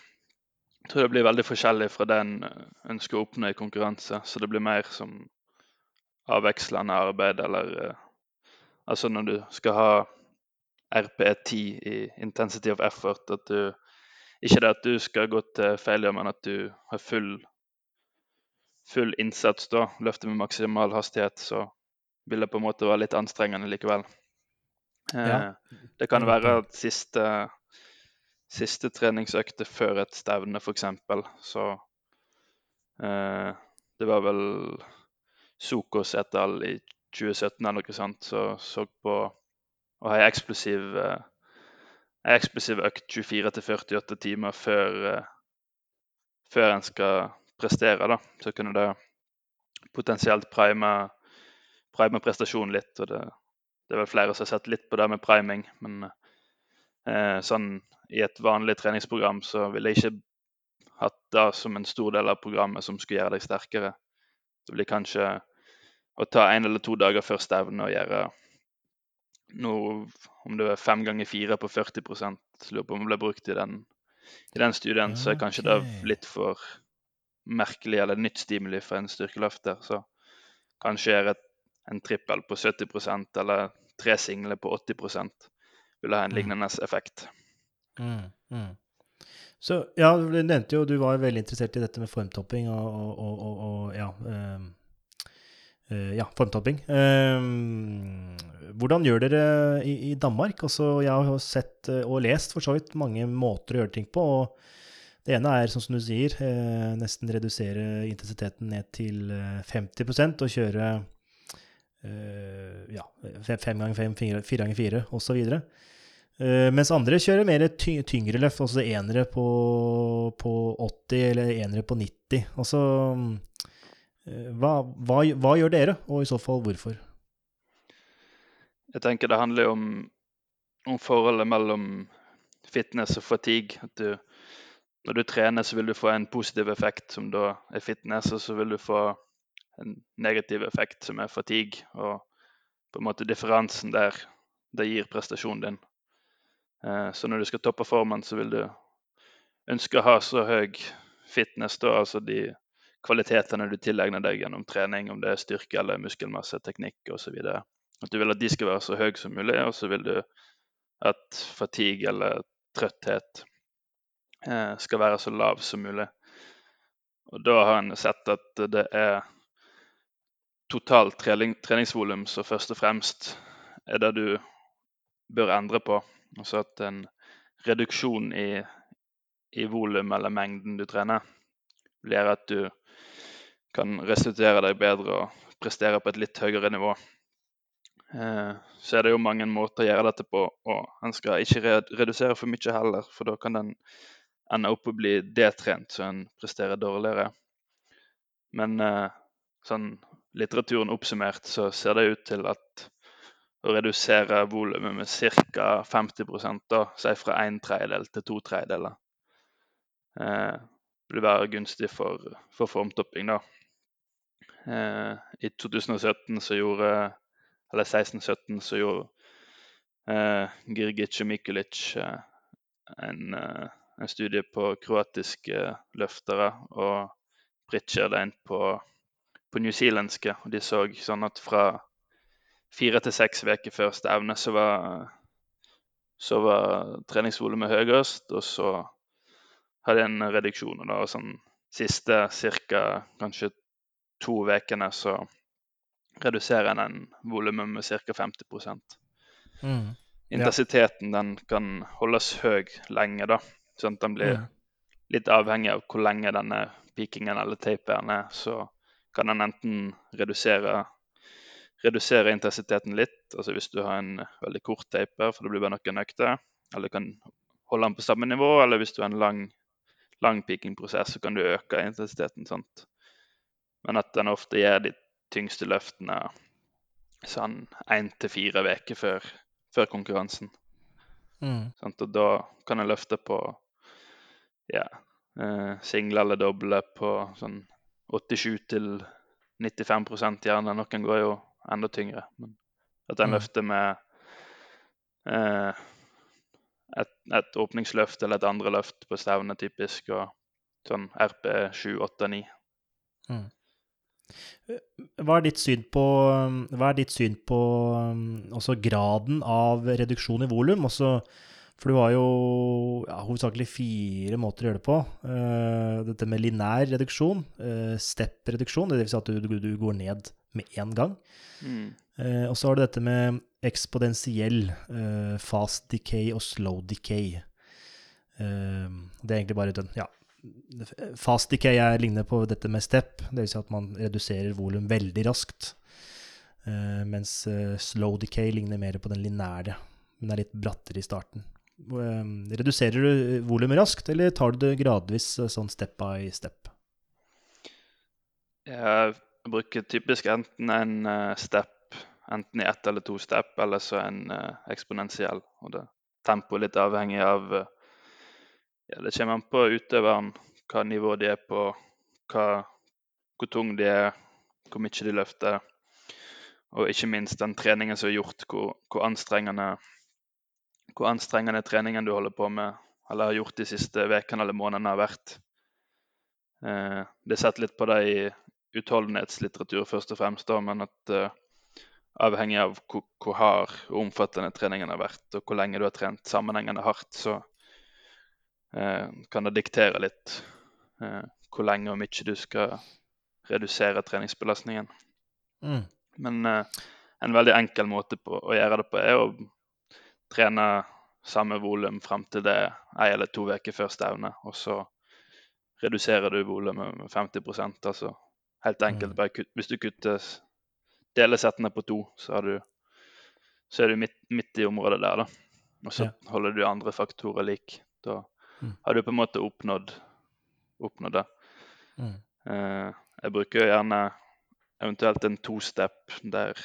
tror det blir veldig forskjellig fra det en eh, ønsker å oppnå i konkurranse. Så det blir mer som avvekslende arbeid eller eh, Altså når du skal ha RPE10 i intensity of effort, at du Ikke det at du skal gå til failure, men at du har full full innsats da, løfter med maksimal hastighet, så vil det på en måte være litt anstrengende likevel. Eh, Ja. Det kan være at siste, siste treningsøkte før et stevne, f.eks. Så eh, Det var vel Sokos et al. i 2017 eller noe sånt, så så på å har ei eksplosiv, eh, eksplosiv økt 24-48 timer før, eh, før en skal prestere, da. Så kunne det potensielt prime, prime prestasjonen litt. og det, det er vel flere som har sett litt på det med priming, men eh, sånn i et vanlig treningsprogram så ville jeg ikke hatt det som en stor del av programmet som skulle gjøre deg sterkere. Det blir kanskje å ta en eller to dager før stevnet og gjøre noe om det er fem ganger fire på 40 Lurer på om det ble brukt i den, i den studien. Så er kanskje det litt for merkelig eller nytt stimuli for en styrkeløfter. Så kanskje er et, en trippel på 70% eller tre single på 80 vil ha en Mm. lignende effekt. Mm, mm. Så ja, du nevnte jo du var veldig interessert i dette med formtopping og, og, og, og, ja eh, ja, formtopping. Ehm, hvordan gjør dere i, i Danmark? Altså, jeg har sett eh, og lest for så vidt mange måter å gjøre ting på. og Det ene er, som du sier, eh, nesten redusere intensiteten ned til eh, 50% og kjøre eh, ja, fem, ganger fem, fire, ganger fire osv. Uh, mens andre kjører mer ty tyngre løft, altså enere på, på 80 eller enere på 90. Altså eh, hva, hva, hva gjør dere, og i så fall hvorfor? Jeg tenker det handler om, om forholdet mellom fitness og fatigue. At du, når du trener, så vil du få en positiv effekt som da er fitness, og så vil du få en negativ effekt som er fatigue. Og på en måte differansen der, det gir prestasjonen din. Eh, Så når du skal toppe formen, så vil du ønske å ha så høy fitness, da, altså de kvalitetene du tilegner deg gjennom trening, om det er styrke eller muskelmasse, teknikk osv. At du vil at de skal være så høye som mulig, og så vil du at fatigue eller trøtthet eh, skal være så lav som mulig. Og da har en sett at det er totalt trening, treningsvolum som først og fremst er det du bør endre på. Altså at en reduksjon i, i volum eller mengden du trener, blir at du kan restituere deg bedre og prestere på et litt høyere nivå. Eh, så er det jo mange måter å gjøre dette på, og en skal ikke redusere for mye heller, for da kan den ende opp å bli detrent så en presterer dårligere. Men eh, sånn litteraturen oppsummert så ser det ut til at å redusere volumet med ca. 50 da, si fra en tredjedel til to tredjedeler, eh, vil være gunstig for, for formtopping. da. Eh, I 2017 så gjorde Eller 16-17 så gjorde eh, Girgic og Mikulic eh, en, eh, en, studie på kroatiske løftere og Pritchard en på, på newzealandske. Og de så sånn at fra fire til seks uker før stevnet så var, så var treningsvolumet høyest, og så hadde en reduksjon. Og da sånn siste ca. kanskje to ukene så reduserer den volumet med ca. 50 mm. Intensiteten den kan holdes høy lenge, da. Sånn at den blir mm. litt avhengig av hvor lenge denne peakingen eller taperen er. Så kan den enten redusere redusere intensiteten litt. altså Hvis du har en veldig kort taper, for det blir bare noen økter, eller du kan holde den på samme nivå, eller hvis du har en lang, lang peakingprosess, så kan du øke intensiteten. Sant? Men at den ofte gjør de tyngste løftene sånn én til fire uker før, før, konkurransen. Mm. Og da kan en løfte på ja, eh, single eller doble på sånn 87 til 95% gjerne. Noen går jo enda tyngre. Men at en mm. løfter med eh, et, et, åpningsløft eller et andre løft på stevne, typisk, og sånn RP 7, 8, 9. Mm. Hva er ditt syn på, hva er ditt syn på også graden av reduksjon i volum? For du har jo ja, hovedsakelig fire måter å gjøre det på. Uh, dette med linær reduksjon, uh, step-reduksjon, dvs. Si at du, du, går ned med én gang. Mm. Uh, og så har du dette med eksponentiell fast decay og slow decay. det er egentlig bare den, ja, Fast decay er, ligner på dette med step, dvs. Si at man reduserer volum veldig raskt. mens slow decay ligner mer på den linære, men er litt brattere i starten. Reduserer du volumet raskt, eller tar du det gradvis eh, sånn step by step? Jeg bruker typisk enten en eh, step, enten i ett eller to step, eller så en uh, eksponentiell. Og det tempoet litt avhengig av ja, Det kommer an på utøveren, hva nivå de er på, hva, hvor tung de er, hvor mye de løfter. Og ikke minst den treningen som er gjort, hvor, hvor anstrengende hvor anstrengende treningen du holder på med eller har gjort de siste ukene eller månedene har vært. Eh, det er sett litt på det i utholdenhetslitteratur først og fremst, da, men at uh, avhengig av hvor, hvor, hard og omfattende treningen har vært, og hvor lenge du har trent sammenhengende hardt, så eh, kan det diktere litt eh, hvor lenge og mye du skal redusere treningsbelastningen. Mm. Men en veldig enkel måte på, å gjøre det på er å trene samme volum fram til det ei eller to uker før stevnet. Og så reduserer du volumet med 50% altså helt enkelt. Mm. bare kutt, Hvis du kutter deler settene på to, så, du, så er du midt, midt, i området der. da. Og så ja. holder du andre faktorer lik. Da mm. har du på en måte oppnådd, oppnådd det. Mm. Uh, jeg bruker gjerne eventuelt en to-step der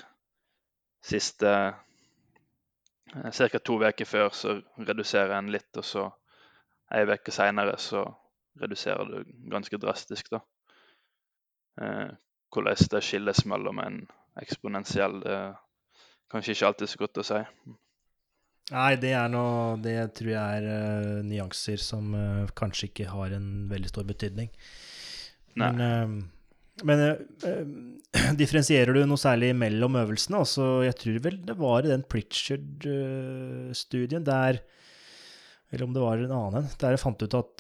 siste Eh, Ca. to uker før så reduserer en litt, og så ei uke seinere så reduserer du ganske drastisk, da. Eh, hvordan det skilles mellom en eksponentiell Det er kanskje ikke alltid så godt å si. Nei, det er noe Det tror jeg er uh, nyanser som uh, kanskje ikke har en veldig stor betydning. Nei. Men, uh, men *clears throat* differensierer du noe særlig mellom øvelsene? Altså, jeg tror vel det var i den Pritchard-studien der Eller om det var en annen en, der jeg fant ut at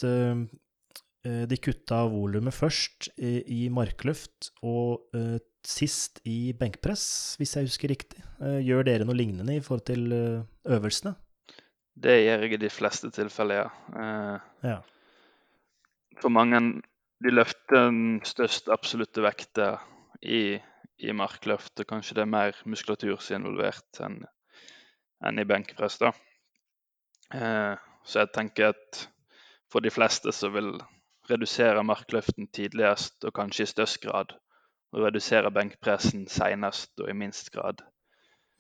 de kutta volumet først i, markløft og eh, sist i benkpress, hvis jeg husker riktig. Eh, gjør dere noe lignende i forhold til eh, øvelsene? Det gjør jeg i de fleste tilfeller, ja. Eh, Ja. for mange de løfter den største absolutte vekta i, i markløft, og kanskje det er mer muskulatur som er involvert enn enn i benkpress. da. Eh, så jeg tenker at for de fleste så vil redusere markløften tidligst og kanskje i størst grad, og redusere benkpressen senest og i minst grad.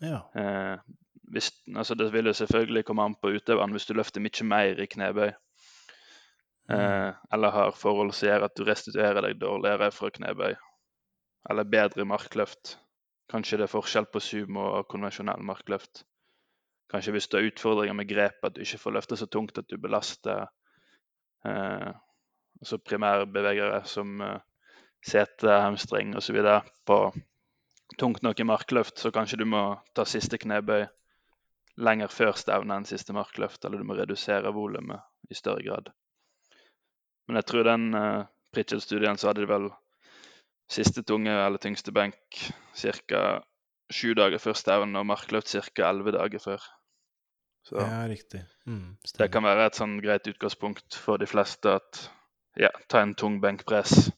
ja. Eh, hvis, altså det vil jo selvfølgelig komme an på utøveren hvis du løfter mye mer i knebøy. Eh, eller har forhold som gjør at du restituerer deg dårligere fra knebøy. Eller bedre markløft. Kanskje det er forskjell på sumo og konvensjonell markløft. Kanskje hvis du har utfordringer med grep, at du ikke får løfte så tungt at du belaster eh, altså primærbevegere som eh, sete, hamstring osv. på tungt nok i markløft, så kanskje du må ta siste knebøy lenger før stevne enn siste markløft, eller du må redusere volumet i større grad. Men jeg tror den uh, Pritchell-studien så hadde de vel siste tunge eller tyngste benk ca. sju dager før stevne, og markløft ca. elleve dager før. Så ja, riktig. Mm, det kan være et sånn greit utgangspunkt for de fleste at ja, ta en tung benkpress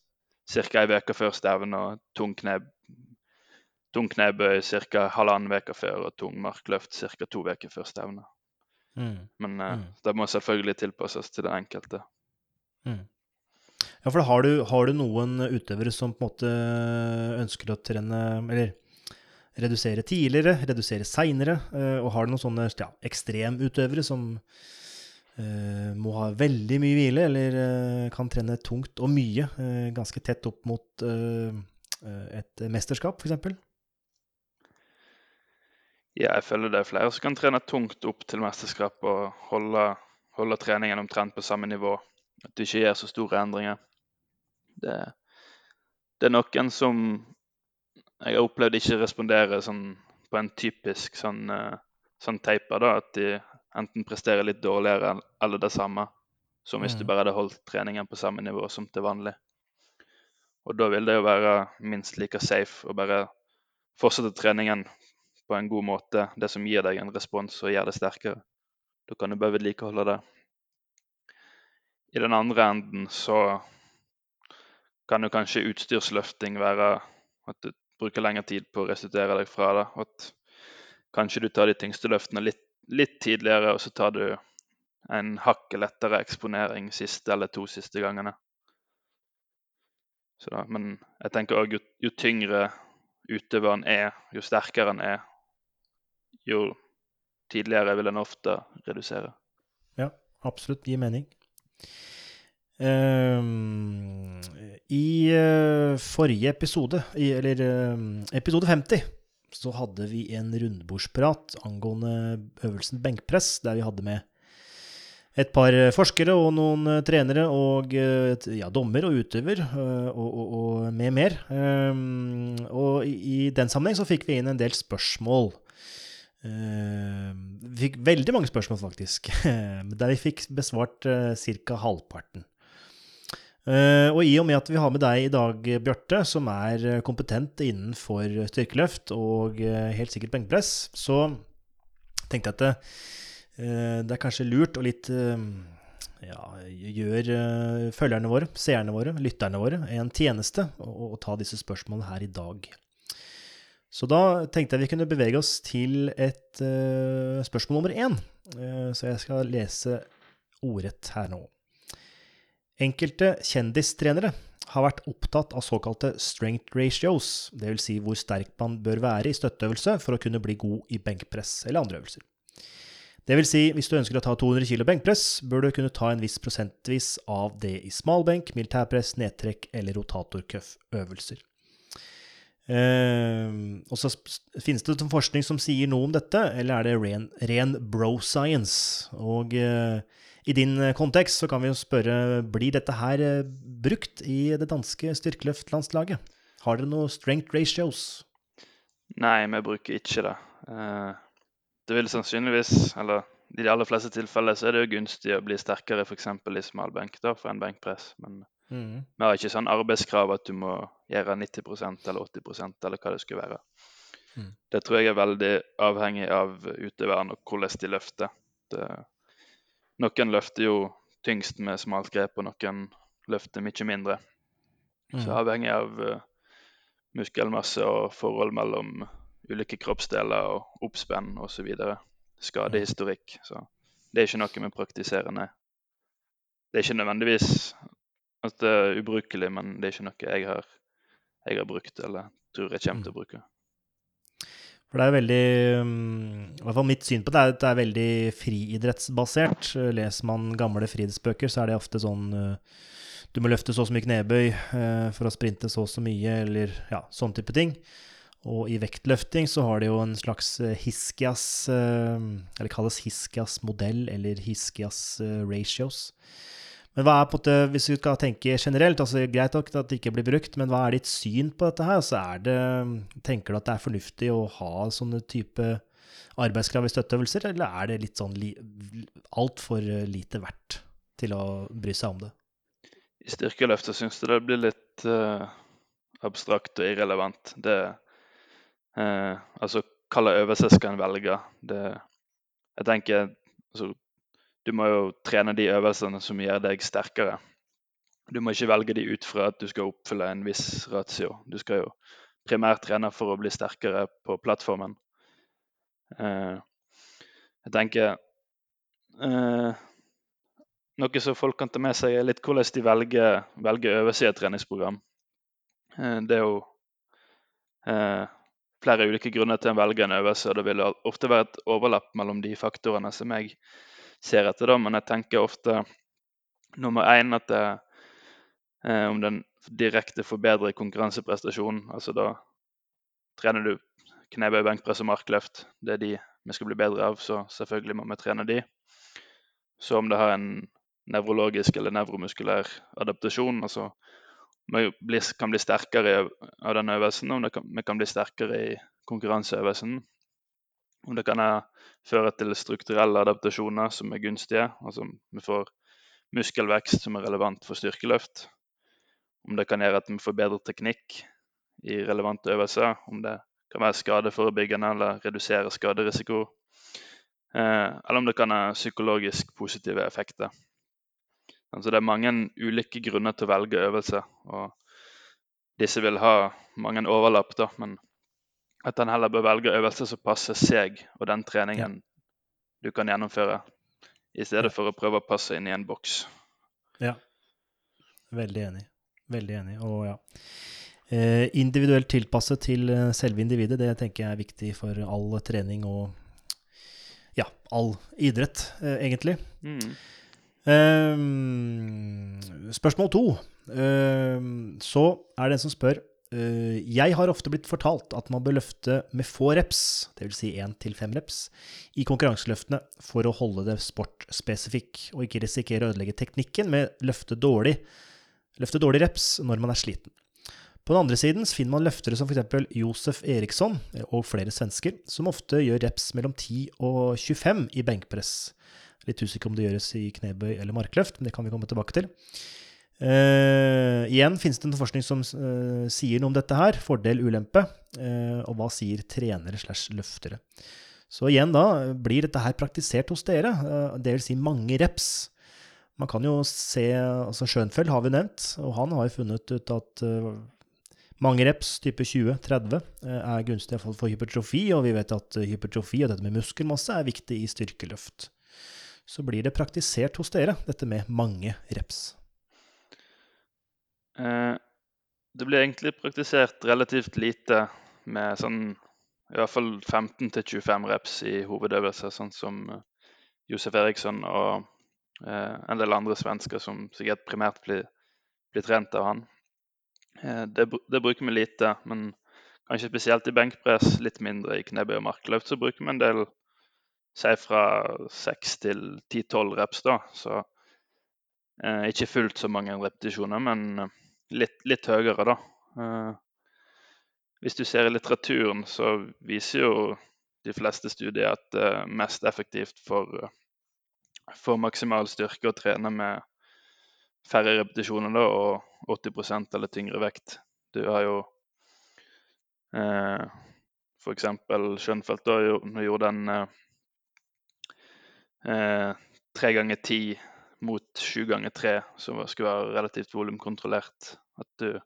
ca. ei uke før stevne, og tung, kneb, tung knebøy ca. halvannen uke før, og tung markløft ca. to uker før stevne. Mm. Men uh, Mm. det må selvfølgelig tilpasses til den enkelte. Mm. Ja, for har du, har du noen utøvere som på en måte ønsker å trene Eller redusere tidligere, redusere seinere, og har du noen sånne ja, ekstremutøvere som eh, må ha veldig mye hvile, eller uh, kan trene tungt og mye, uh, ganske tett opp mot et mesterskap, f.eks.? Ja, jeg føler det er flere som kan trene tungt opp til mesterskap og holde, holde treningen omtrent på samme nivå. At du ikke gjør så store endringer. Det, det er noen som jeg har opplevd ikke responderer sånn på en typisk sånn, sånn taper. da, At de enten presterer litt dårligere eller det samme som hvis du Mm. bare hadde holdt treningen på samme nivå som til vanlig. Og da vil det jo være minst like safe å bare fortsette treningen på en god måte, det som gir deg en respons og gjør det sterkere. Da kan du bare vedlikeholde det. I den andre enden så kan jo kanskje utstyrsløfting være at du bruker lengre tid på å restituere deg fra det. At kanskje du tar de tyngste løftene litt, litt tidligere, og så tar du en hakket lettere eksponering siste eller to siste gangene. Så da, men jeg tenker òg jo, jo tyngre utøveren er, jo sterkere han er, jo tidligere vil en ofte redusere. Ja, absolutt. Gir mening. Um, I uh, forrige episode, i, eller um, episode 50, så hadde vi en rundbordsprat angående øvelsen benkpress, der vi hadde med et par eh, forskere og noen eh, trenere og eh, ja, dommer og utøver og, og, og med mer. Ehm, og i, den sammenheng så fikk vi inn en del spørsmål. Eh, Vi fikk veldig mange spørsmål, faktisk. *laughs* Der vi fikk besvart ca. halvparten. Eh, og i og med at vi har med deg i dag, Bjarte, som er eh, kompetent innenfor styrkeløft og eh, helt sikkert benkpress, så tenkte jeg at det, det er kanskje lurt å litt ja, gjør følgerne våre, seerne våre, lytterne våre en tjeneste å, å ta disse spørsmålene her i dag. Så da tenkte jeg vi kunne bevege oss til et uh, spørsmål nummer én. Uh, så jeg skal lese ordrett her nå. Enkelte kjendistrenere har vært opptatt av såkalte strength ratios, dvs. Si hvor sterk man bør være i støtteøvelse for å kunne bli god i benkpress eller andre øvelser. Vil si, hvis du ønsker å ta 200 kg benkpress, bør du kunne ta en viss prosentvis av det i smalbenk, militærpress, nedtrekk eller rotatorcuff-øvelser. Uh, og så finnes det forskning som sier noe om dette, eller er det ren, ren bro science? Og eh, I din eh, kontekst så kan vi jo spørre, blir dette her eh, brukt i det danske styrkeløftlandslaget? Har dere noe strength ratios? Nei, vi bruker ikke det. Eh, det vil sannsynligvis, eller i de aller fleste tilfeller, så er det jo gunstig å bli sterkere f.eks. i smalbenk da, for en benkpress. Men mm. vi har ikke sånn arbeidskrav at du må gjøre 90% eller 80% eller hva det skulle være. Mm. Det tror jeg er veldig avhengig av utøveren og hvordan de løfter. Det, noen løfter jo tyngst med smalt grep, og noen løfter mye mindre. Mm. Så avhengig av uh, muskelmasse og forhold mellom ulike kroppsdeler og oppspenn osv. Skadehistorikk. Så det er ikke noe vi praktiserer, nei. Det er ikke nødvendigvis at det er ubrukelig, men det er ikke noe jeg har, jeg har brukt eller tror jeg kommer til å bruke. For det er veldig mm, I hvert fall mitt syn på det er at det er veldig friidrettsbasert. Leser man gamle friidrettsbøker, så er det ofte sånn uh, du må løfte så og så mye knebøy eh, for å sprinte så og så mye, eller ja, sånn type ting. Og i vektløfting så har de jo en slags eh, Hiskias eh, Eller kalles Hiskias modell, eller Hiskias eh, ratios. Men hva er på det, hvis vi skal tenke generelt, altså greit nok at det ikke blir brukt, men hva er ditt syn på dette her? Altså det, Tenker du at det er fornuftig å ha sånne type arbeidskrav i støtteøvelser, eller er det litt sånn li, altfor lite verdt til å bry seg om det? i styrkeløftet syns jeg det blir litt uh, abstrakt og irrelevant. Det uh, Altså, hvilken øvelse skal en velge? Det, jeg tenker altså, Du må jo trene de øvelsene som gjør deg sterkere. Du må ikke velge de ut fra at du skal oppfylle en viss ratio. Du skal jo primært trene for å bli sterkere på plattformen. Uh, jeg tenker uh, noe som folk kan ta med seg, er litt hvordan de velger, velger øvelse i et treningsprogram. Eh, det er jo eh, flere ulike grunner til å velge en øvelse, og det vil ofte være et overlapp mellom de faktorene som jeg ser etter. Da. Men jeg tenker ofte nummer én at det, eh, om den direkte forbedrer konkurranseprestasjonen. Altså da trener du knebøy, benkpress og markløft. Det er de vi skal bli bedre av, så selvfølgelig må vi trene de. Så om det har en nevrologisk eller nevromuskulær adaptasjon. altså vi kan bli sterkere av den øvelsen, og vi kan bli sterkere i konkurranseøvelsen. Om det kan føre til strukturelle adaptasjoner som er gunstige. Altså vi får muskelvekst som er relevant for styrkeløft. Om det kan gjøre at vi får bedre teknikk i relevante øvelser. Om det kan være skadeforebyggende eller redusere skaderisiko. Eh, eller om det kan ha psykologisk positive effekter. Altså det er mange ulike grunner til å velge øvelse. og Disse vil ha mange overlapp, da, men at en heller bør velge øvelser som passer seg og den treningen ja. du kan gjennomføre, i stedet for å prøve å passe inn i en boks. Ja, veldig enig. Veldig enig. Og ja. Eh, individuelt tilpasset til eh, selve individet, det tenker jeg er viktig for all trening og ja, all idrett, eh, egentlig. Mm. Eh, spørsmål to. Um, så er det en som spør Jeg har ofte blitt fortalt at man bør løfte med få reps, dvs. Si 1-5 reps, i konkurranseløftene for å holde det sportspesifikk, og ikke risikere å ødelegge teknikken med løfte dårlig, løfte dårlig reps når man er sliten. På den andre siden finner man løftere som f.eks. Josef Eriksson og flere svensker, som ofte gjør reps mellom 10 og 25 i benkpress. Litt usikker om det gjøres i knebøy eller markløft, men det kan vi komme tilbake til. Uh, igjen finnes det en forskning som uh, sier noe om dette her. Fordel, ulempe. Uh, og hva sier trenere slash løftere? Så igjen da, blir dette her praktisert hos dere? det vil si mange reps. Man kan jo se altså Schönfeld har vi nevnt, og han har jo funnet ut at mange reps, type 20-30, er gunstig for hypertrofi, og vi vet at hypertrofi og dette med muskelmasse er viktig i styrkeløft så blir det praktisert hos dere, dette med mange reps? Eh, det blir egentlig praktisert relativt lite med sånn i hvert fall 15-25 reps i hovedøvelser, sånn som eh, Josef Eriksson og eh, en del andre svensker som sikkert primært blir, blir trent av han. Det, det, bruker vi lite, men kanskje spesielt i benkpress, litt mindre i knebøy og markløft, så bruker vi en del si fra seks til ti-tolv reps, da. Så eh, ikke fullt så mange repetisjoner, men litt, litt høyere, da. Eh, hvis du ser i litteraturen, så viser jo de fleste studier at det er mest effektivt for, for maksimal styrke å trene med færre repetisjoner da, og 80% eller tyngre vekt. Du har jo eh, f.eks. Schjønfeldt da gjorde en eh, tre ganger ti mot sju ganger tre, som skulle være relativt volumkontrollert. At du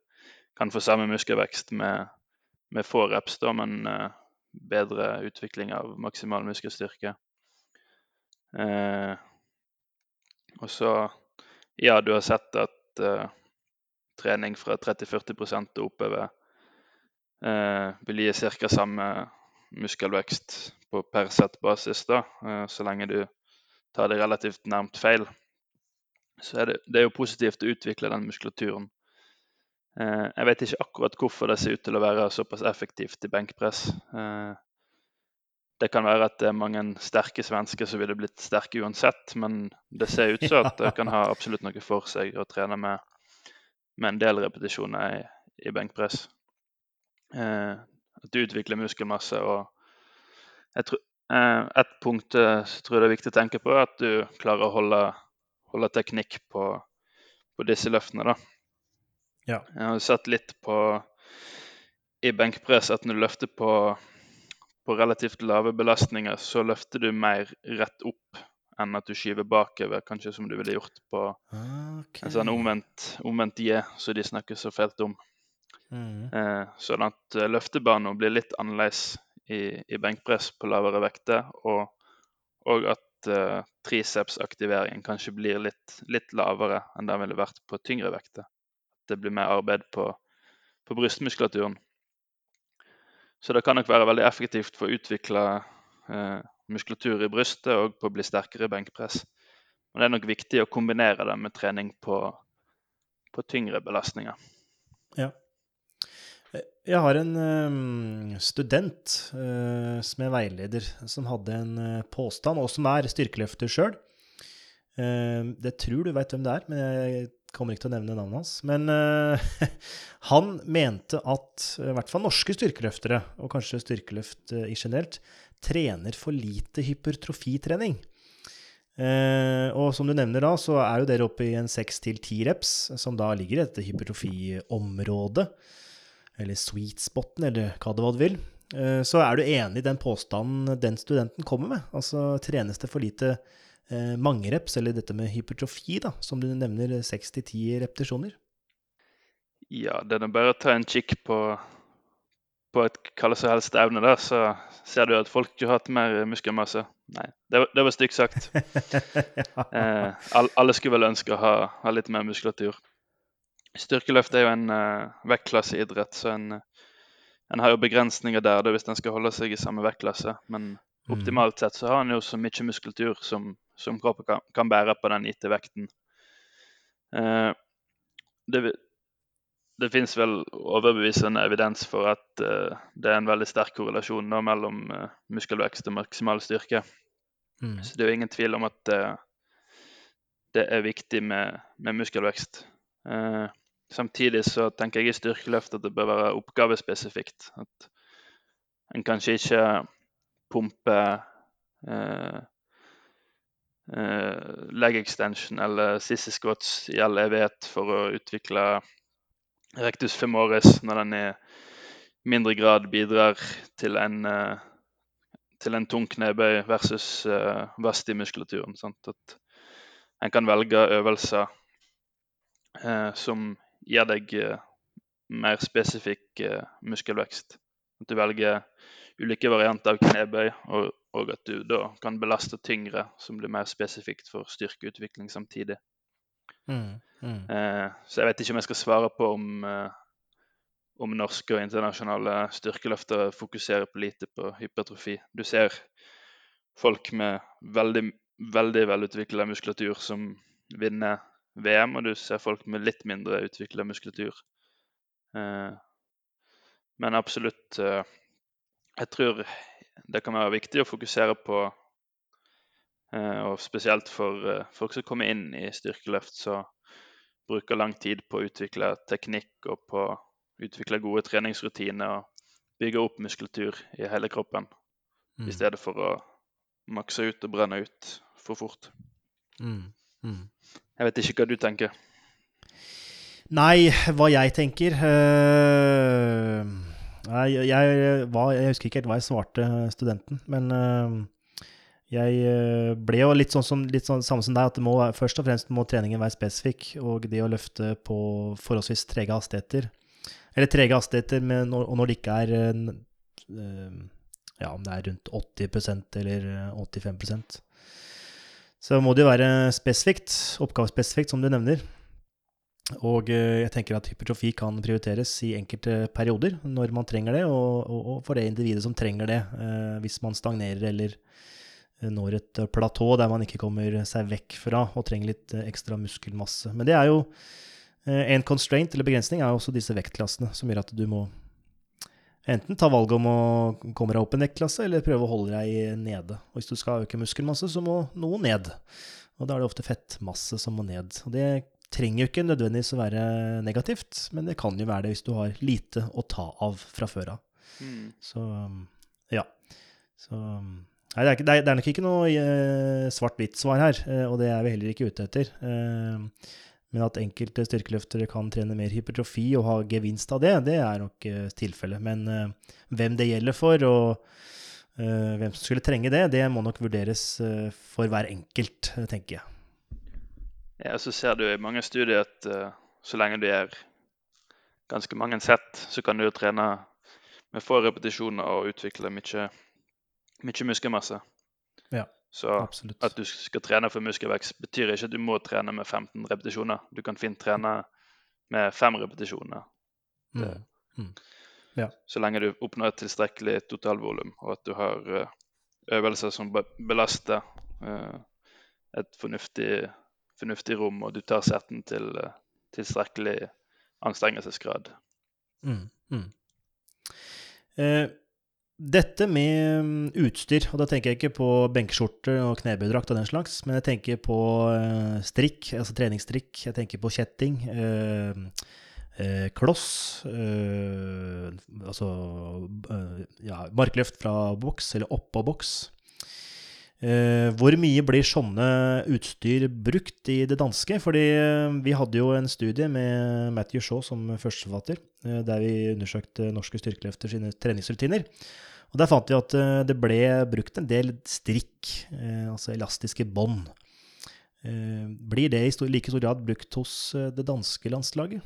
kan få samme muskelvekst med, med få reps, da, men uh, bedre utvikling av maksimal muskelstyrke. Uh, og så Ja, du har sett at uh, trening fra 30-40 og oppover vil gi ca. samme muskelvekst på per sett-basis, da, eh, så lenge du tar det relativt nærmt feil. Så er det, det er jo positivt å utvikle den muskulaturen. Eh, jeg vet ikke akkurat hvorfor det ser ut til å være såpass effektivt i benkpress. Eh, det kan være at det er mange sterke svensker som ville blitt sterke uansett, men det ser ut som at det kan ha absolutt noe for seg å trene med, med en del repetisjoner i, i benkpress. Eh, at du utvikler muskelmasse og jeg eh, Et punkt eh, jeg tror det er viktig å tenke på, er at du klarer å holde, holde teknikk på, på, disse løftene. da. Ja. Jeg har sett litt på i benkpress at når du løfter på på relativt lave belastninger så løfter du mer rett opp enn at du skyver bakover, kanskje som du ville gjort på okay. en sånn omvendt, omvendt J, som de snakker så fælt om. Mm. Eh, sånn at uh, løftebanen blir litt annerledes i, i, benkpress på lavere vekter, og, og at uh, tricepsaktiveringen kanskje blir litt, litt, lavere enn den ville vært på tyngre vekter. Det blir mer arbeid på, på brystmuskulaturen. Så det kan nok være veldig effektivt for å utvikle eh, muskulatur i brystet og på å bli sterkere i benkpress. Men det er nok viktig å kombinere det med trening på, på tyngre belastninger. Ja. Jeg har en um, student uh, som er veileder, som hadde en uh, påstand, og som er styrkeløfter sjøl. Uh, det tror du veit hvem det er, men jeg kommer ikke til å nevne navnet hans. Men uh, *laughs* han mente at i hvert fall norske styrkeløftere, og kanskje styrkeløft i generelt, trener for lite hypertrofitrening. Og som du nevner da, så er jo dere oppe i en seks til ti reps, som da ligger i dette hypertrofiområdet. Eller sweet spoten, eller hva det var du vil. så er du enig i den påstanden den studenten kommer med? Altså trenes det for lite mangreps, mange reps, eller dette med hypertrofi, da, som du nevner, 6-10 repetisjoner? Ja, det er bare å ta en kikk på, på et hva som helst evne, der, så ser du at folk har hatt mer muskelmasse. Nei, det, det var stygt sagt. ja. *laughs* eh, alle skulle vel ønske å ha, ha, litt mer muskulatur. Styrkeløft er jo en uh, vektklasseidrett, så en, en, har jo begrensninger der hvis en skal holde seg i samme vektklasse. Men mm. optimalt sett så har en jo så mye muskultur som, som kroppen kan, kan, bære på den gitte vekten. Uh, det, det finnes vel overbevisende evidens for at uh, det er en veldig sterk korrelasjon da, mellom uh, muskelvekst og maksimal styrke. Mm. Så det er jo ingen tvil om at uh, det er viktig med, med muskelvekst. Samtidig så tenker jeg i styrkeløft at det bør være oppgavespesifikt. At en kanskje ikke pumper uh, leg extension eller sissy squats i all evighet for å utvikle rectus femoris når den i mindre grad bidrar til en, eh, til en tung knebøy versus uh, vast i muskulaturen. Sant? At en kan velge øvelser uh, som gir deg mer spesifikk muskelvekst. At du velger ulike varianter av knebøy, og, og, at du da kan belaste tyngre, som blir mer spesifikt for styrkeutvikling samtidig. Mm, mm. Eh, så jeg vet ikke om jeg skal svare på om, eh, om norske og internasjonale styrkeløftere fokuserer på lite på hypertrofi. Du ser folk med veldig, veldig velutvikla muskulatur som vinner VM, og du ser folk med litt mindre utvikla muskulatur. Eh, men absolutt eh, jeg tror det kan være viktig å fokusere på, Eh, og spesielt for folk som kommer inn i styrkeløft, så bruker lang tid på å utvikle teknikk og på å utvikle gode treningsrutiner og bygge opp muskulatur i hele kroppen, Mm. i stedet for å makse ut og brenne ut for fort. Mm. Mm. Jeg vet ikke hva du tenker. Nei, hva jeg tenker øh, Nei, jeg, hva, jeg husker ikke helt hva jeg svarte studenten, men øh, jeg øh, ble jo litt sånn som litt sånn, samme som deg, at det må, først og fremst må treningen være spesifikk, og det å løfte på forholdsvis trege hastigheter Eller trege hastigheter, med, og når det ikke er øh, Ja, om det er rundt 80% eller øh, 85 så må det jo være spesifikt, oppgavespesifikt, som du nevner. Og eh, jeg tenker at hypertrofi kan prioriteres i enkelte perioder når man trenger det, og, og, for det individet som trenger det, eh, hvis man stagnerer eller eh, når et platå der man ikke kommer seg vekk fra og trenger litt ekstra muskelmasse. Men det er jo en constraint eller begrensning er også disse vektklassene, som gjør at du må enten ta valget om å komme deg opp en vektklasse, eller prøve å holde deg nede. Og hvis du skal øke muskelmasse, så må noe ned. Og da er det ofte fettmasse som må ned. Og det trenger jo ikke nødvendigvis å være negativt, men det kan jo være det hvis du har lite å ta av fra før av. Mm. Så ja. Så Nei, det er, ikke, det er, nok ikke noe eh, svart-hvitt-svar her, eh, og det er vi heller ikke ute etter. Eh, men at enkelte styrkeløftere kan trene mer hypertrofi og ha gevinst av det, det er nok uh, tilfellet. Men uh, hvem det gjelder for, og uh, hvem som skulle trenge det, det må nok vurderes eh, for hver enkelt, eh, tenker jeg. Ja, så ser du i mange studier at eh, så lenge du gjør ganske mange sett, så kan du trene med få repetisjoner og utvikle mye, mye muskelmasse. Ja, Så Absolutt. at du skal trene for muskelvekst, betyr ikke at du må trene med 15 repetisjoner. Du kan fint trene med fem repetisjoner, Mm. så lenge du oppnår et tilstrekkelig totalvolum, og at du har eh, øvelser som belaster eh, et fornuftig, fornuftig rom, og du tar setten til eh, tilstrekkelig anstrengelsesgrad. Mm, mm. Eh, dette med mm, utstyr, og da tenker jeg ikke på benkeskjorte og knebøydrakt og den slags, men jeg tenker på eh, strikk, altså treningsstrikk, jeg tenker på kjetting, eh, eh, kloss, altså ja, markløft fra boks eller oppå boks. Hvor mye blir sånne utstyr brukt i det danske? Fordi vi hadde jo en studie med Matthew Shaw som førsteforfatter, der vi undersøkte norske styrkeløfter sine treningsrutiner. Og Der fant vi at eh, det ble brukt en del strikk, eh, altså elastiske bånd. Eh, Blir det i like stor grad brukt hos det danske landslaget?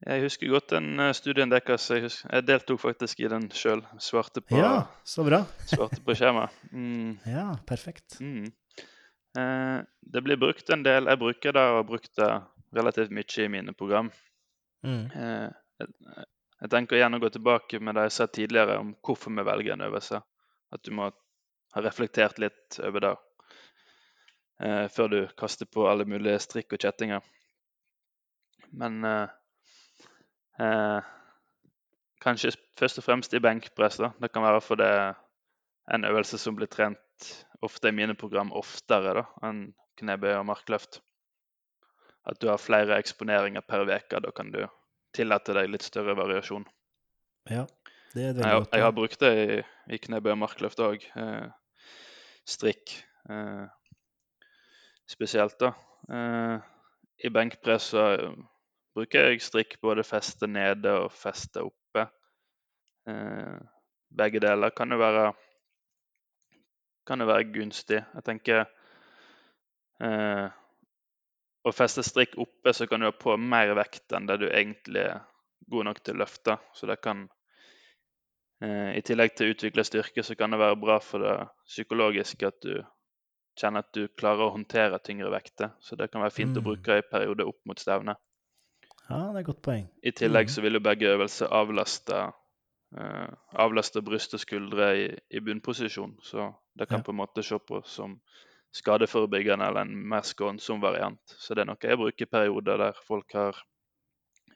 Jeg husker godt den studien deres. Jeg, jeg deltok faktisk i den sjøl. Svarte på, Ja, så bra. svarte på skjema. Mm, *laughs* Ja, perfekt. mm. Eh, det blir brukt en del. Jeg bruker det og har brukt det relativt mye i mine program. Mm. Eh, jeg, jeg tenker gjerne å gå tilbake med det jeg sa tidligere om hvorfor vi velger en øvelse. At du må ha reflektert litt over det eh, før du kaster på alle mulige strikk og kjettinger. Men eh, eh, kanskje først og fremst i benkpress. da. Det kan være for det er en øvelse som blir trent ofte i mine program oftere da, enn knebøy og markløft. At du har flere eksponeringer per uke. Da kan du tillate deg litt større variasjon. Ja, det er et Jeg, veldig godt jeg har brukt det i, i knebøy og markløft òg. Eh, strikk eh, spesielt, da. Eh, I benkpress så eh, bruker jeg strikk både feste nede og feste oppe. Eh, begge deler kan jo være kan jo være gunstig. Jeg tenker eh, Å feste strikk oppe, så kan du ha på mer vekt enn det du egentlig er god nok til å løfte. Så det kan eh, I tillegg til å utvikle styrke, så kan det være bra for det psykologiske at du kjenner at du klarer å håndtere tyngre vekter. Så det kan være fint å Mm. bruke i perioder opp mot stevne. Ja, det er et godt poeng. I tillegg Mhm. så vil jo begge øvelser avlaste, eh, avlaste bryst og skuldre i, i bunnposisjon. Så det kan Ja. på en måte se på som skadeforebyggende eller en mer skånsom variant. Så det er noe jeg bruker i perioder der folk har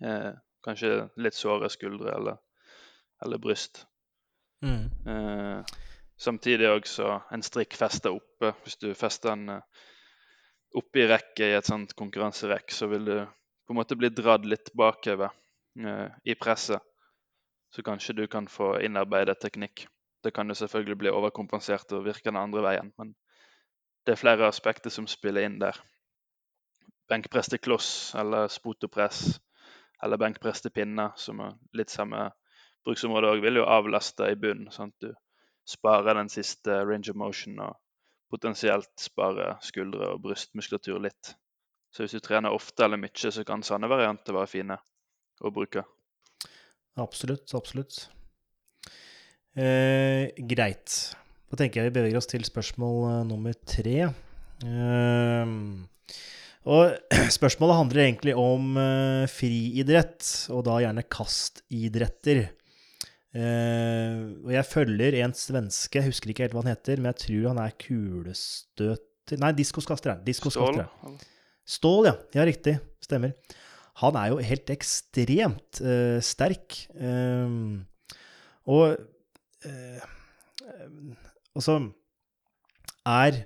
eh, kanskje litt såre skuldre eller, eller bryst. Mm. Eh, Samtidig også en strikk festa oppe. Hvis du fester den oppe i rekket i et sånt konkurranserekk, så vil du på en måte bli dratt litt bakover eh, i presset. Så kanskje du kan få innarbeidet teknikk. Det kan jo selvfølgelig bli overkompensert og virke den andre veien, men det er flere aspekter som spiller inn der. Benkpress til kloss eller spotopress eller benkpress til pinne, som er litt samme bruksområde òg, vil jo avlaste i bunnen. sånn at du sparer den siste range of motion og potensielt sparer skuldre og brystmuskulatur litt. Så hvis du trener ofte eller mye, så kan sånne varianter være fine å bruke. Absolutt, absolutt. Eh, greit. Da tenker jeg vi beveger oss til spørsmål uh, nummer tre. Eh, og *clears throat* spørsmålet handler egentlig om uh, friidrett, og da gjerne kastidretter. Uh, og jeg følger en svenske, jeg husker ikke helt hva han heter, men jeg tror han er kulestøter Nei, diskoskaster. er Stål. Stål, ja. Ja, riktig. Stemmer. Han er jo helt ekstremt uh, sterk. Uh, og Og så er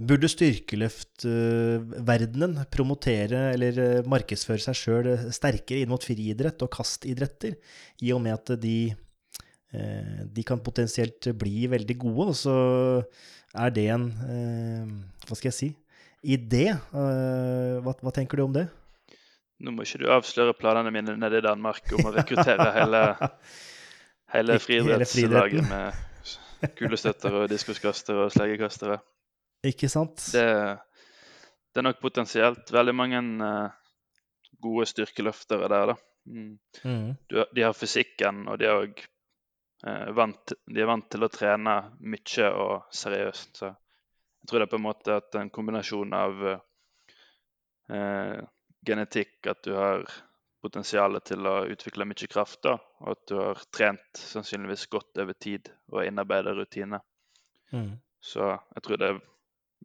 Burde styrkeløftverdenen promotere eller eh, markedsføre seg sjøl sterkere inn mot friidrett og kastidretter, i og med at de, eh, de kan potensielt bli veldig gode, og så er det en Hva skal jeg si? Idé. Hva, hva tenker du om det? Nå må ikke du avsløre planene mine nede i Danmark om å *laughs* rekruttere hele, *laughs* hele friidrettslaget med kulestøttere og diskuskastere og sleggekastere. Ikke sant? Det, det, er nok potensielt veldig mange uh, gode styrkeløftere der, da. Mm. Mm. Du, de har fysikken, og de er òg eh, vant, vant til å trene mye og seriøst. Så jeg tror det er på en måte at en kombinasjon av uh, genetikk, at du har potensialet til å utvikle mye kraft, da, og at du har trent sannsynligvis godt over tid og innarbeida rutiner. Mm. Så jeg tror det er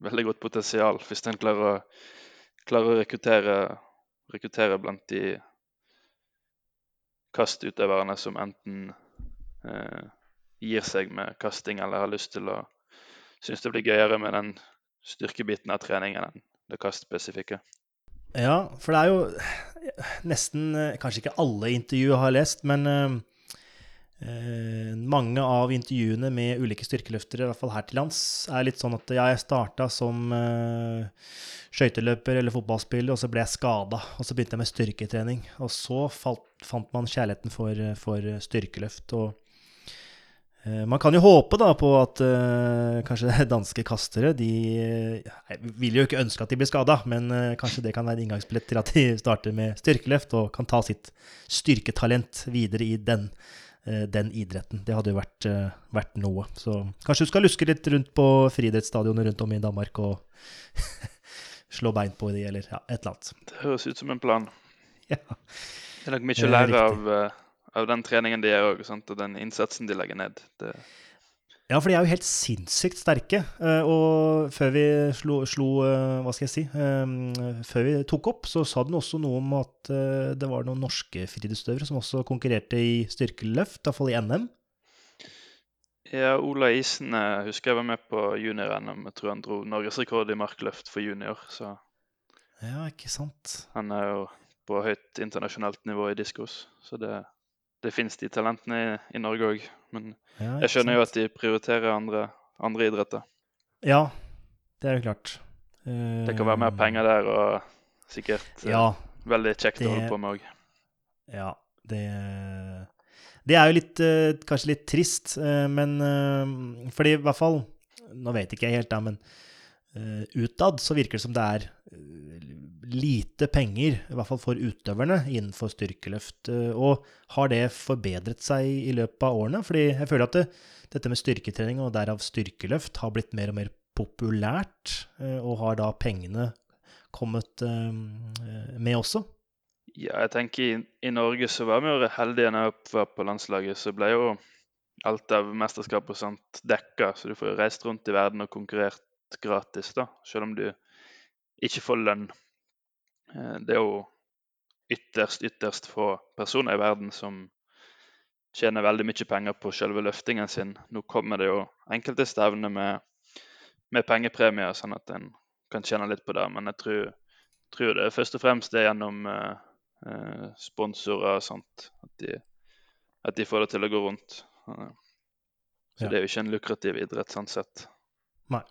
veldig godt potensial hvis en klarer klarer å rekruttere, rekruttere, blant de kastutøverne som enten eh, gir seg med kasting eller har lyst til å synes det blir gøyere med den styrkebiten av treningen enn det kastspesifikke. Ja, for det er jo nesten eh, Kanskje ikke alle intervjuer har lest, men eh, Eh, mange av intervjuene med ulike styrkeløftere, i hvert fall her til lands, er litt sånn at jeg starta som eh, skøyteløper eller fotballspiller, og så ble jeg skada. Og så begynte jeg med styrketrening. Og så falt, fant man kjærligheten for, for styrkeløft. Og eh, man kan jo håpe da på at uh, kanskje *laughs* danske kastere de uh, vil jo ikke ønske at de blir skada, men uh, kanskje det kan være en inngangsbillett til at de *laughs* starter med styrkeløft og kan ta sitt styrketalent videre i den. Eh, den idretten. Det hadde jo vært, eh, vært, noe. Så kanskje du skal luske litt rundt på friidrettsstadionet rundt om i Danmark og *laughs* slå bein på de, eller ja, et eller annet. Det høres ut som en plan. Ja. Det er nok mye å lære av, eh, av, den treningen de gjør òg, og den innsatsen de legger ned. Det ja, for de er jo helt sinnssykt sterke. Eh, og før vi slo, slo, eh, Hva skal jeg si eh, Før vi tok opp, så sa den også noe om at det var noen norske friidrettsutøvere som også konkurrerte i styrkeløft, iallfall i NM. Ja, Ola Isen husker jeg var med på junior-NM. Jeg tror han dro norgesrekord i markløft for junior. så... Ja, ikke sant. Han er jo på høyt internasjonalt nivå i diskos, så det det finnes de talentene i, i Norge òg. Men ja, jeg skjønner sant. jo at de prioriterer andre, andre, idretter. Ja, det er jo klart. Uh, det kan være mer eh, penger der, og sikkert eh, ja, uh, veldig kjekt det, å holde på med òg. Ja, det Det er jo litt, uh, kanskje litt trist, men fordi i hvert fall Nå vet ikke jeg helt, da, men utad så virker det som det er lite penger, i hvert fall for utøverne, innenfor styrkeløft. Eh, og har det forbedret seg i løpet av årene? Fordi jeg føler at det, dette med styrketrening og derav styrkeløft har blitt mer og mer populært, eh, og har da pengene kommet eh, med også? Ja, jeg tenker i, i Norge så var vi jo heldige når jeg var på landslaget. Så ble jo alt av mesterskap og sånt dekka, så du får jo reist rundt i verden og konkurrert gratis, da. Selv om du ikke får lønn. Eh, det er jo ytterst, ytterst få personer i verden som tjener veldig mye penger på selve løftingen sin. Nå kommer det jo enkelte stevner med, med pengepremier, sånn at en kan tjene litt på det. Men jeg tror, tror det først og fremst er gjennom eh, eh sponsorer og sånt at de, at de, får det til å gå rundt. Så ja. det er jo ikke en lukrativ idrett sånn sett. Nei.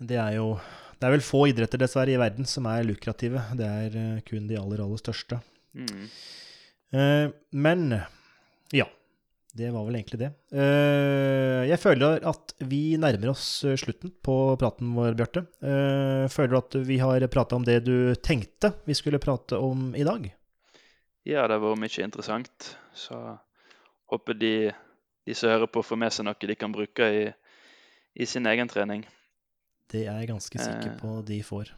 Det er jo Det er vel få idretter dessverre i verden som er lukrative. Det er eh, kun de aller, aller største. Mm. Uh, men ja. Det var vel egentlig det. Uh, jeg føler at vi nærmer oss slutten på praten vår, Bjarte. Føler du at vi har prata om det du tenkte vi skulle prate om i dag? Ja, det har vært mye interessant. Så håper de, de som hører på, får med seg noe de kan bruke i, i sin egen trening. Det er jeg ganske sikker på de får.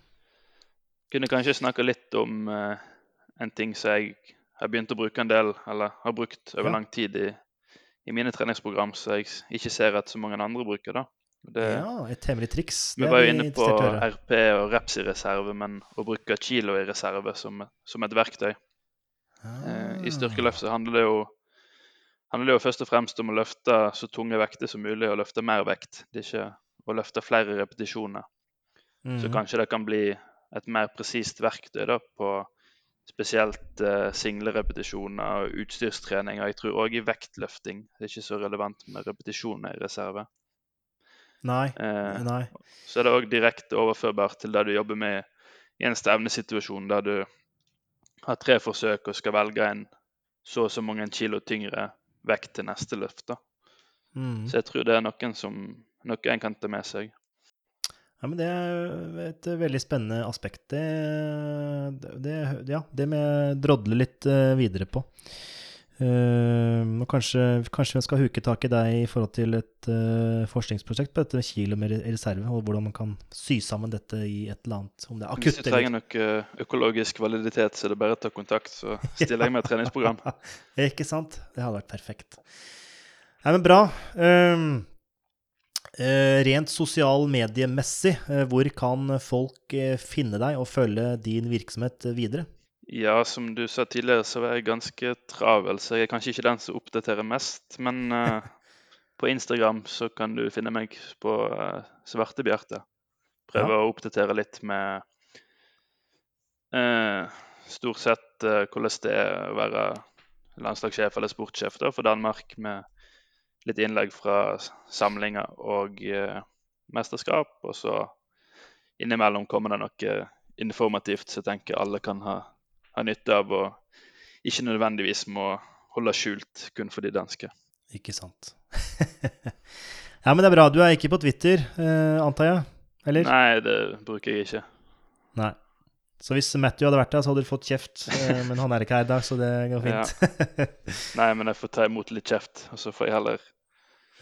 Kunne kanskje snakke litt om en ting som jeg har begynt å bruke en del, eller har brukt over ja. lang tid i, i, mine treningsprogram, så jeg ikke ser at så mange andre bruker. da. Det, ja, et hemmelig triks. Vi var jo inne på RP og reps i reserve, men å bruke kilo i reserve som, som et verktøy. Ah. Eh, I styrkeløft så handler det jo handler det jo først og fremst om å løfte så tunge vekter som mulig, og løfte mer vekt. Det er ikke å løfte flere repetisjoner. Mm Så mhm. kanskje det kan bli et mer presist verktøy da, på spesielt uh, single repetisjoner og utstyrstrening. Og jeg tror òg i vektløfting det er ikke så relevant med repetisjoner i reserve. Nei, eh, nei. Så er det òg direkte overførbart til det du jobber med i en stevnesituasjon der du har tre forsøk og skal velge en så og så mange kilo tyngre vekt til neste løft. da. Mm. Så jeg tror det er noen som, noe en kan ta med seg. Ja, men Det er et veldig spennende aspekt. Det, det, ja, det må jeg drodle litt uh, videre på. Uh, og kanskje, kanskje vi skal huke tak i deg i forhold til et uh, forskningsprosjekt på dette kilo med reserve, og hvordan man kan sy sammen dette i et eller annet. Om det er akutt Hvis du trenger noe økologisk validitet, så er det bare å ta kontakt, så stiller jeg med et *laughs* treningsprogram. Ikke sant? Det hadde vært perfekt. Nei, men bra. Um, Eh, rent sosial mediemessig, eh, hvor kan folk eh, finne deg og følge din virksomhet videre? Ja, som du sa tidligere, så er jeg ganske travel, så jeg er kanskje ikke den som oppdaterer mest. Men uh, *laughs* på Instagram så kan du finne meg på uh, Svartebjarte. Prøve ja. å oppdatere litt med uh, stort sett hvordan det er å være landslagssjef eller sportssjef da, for Danmark. med litt innlegg fra samlinger og eh, mesterskap. Og så innimellom kommer det noe informativt som jeg tenker alle kan ha, ha nytte av, og ikke nødvendigvis må holde skjult kun for de danske. Ikke sant. *laughs* ja, men det er bra. Du er ikke på Twitter, eh, antar jeg? Eller? Nei, det bruker jeg ikke. Nei. Så hvis Matthew hadde vært der, så hadde du fått kjeft. Eh, *laughs* men han er ikke her i dag, så det går fint. Ja. *laughs* Nei, men jeg får ta imot litt kjeft, og så får jeg heller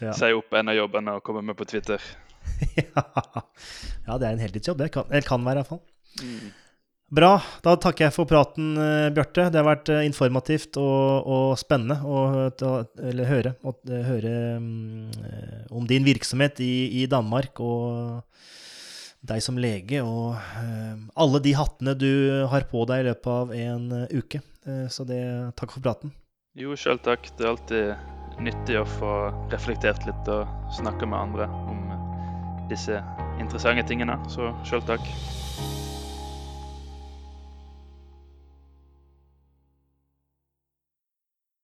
ja. si opp en av jobbene og komme med på Twitter. *laughs* ja. det er en heltidsjobb. Det kan, eller kan være, iallfall. Mm. Bra. Da takker jeg for praten, uh, Bjarte. Det har vært uh, informativt og, og spennende å eller, høre, høre um, om din virksomhet i, i, Danmark og deg som lege og uh, alle de hattene du har på deg i løpet av en uke. så det, takk for praten. Jo, sjøl takk. Det er alltid nyttig å få reflektert litt og snakke med andre om disse interessante tingene. Så sjøl takk.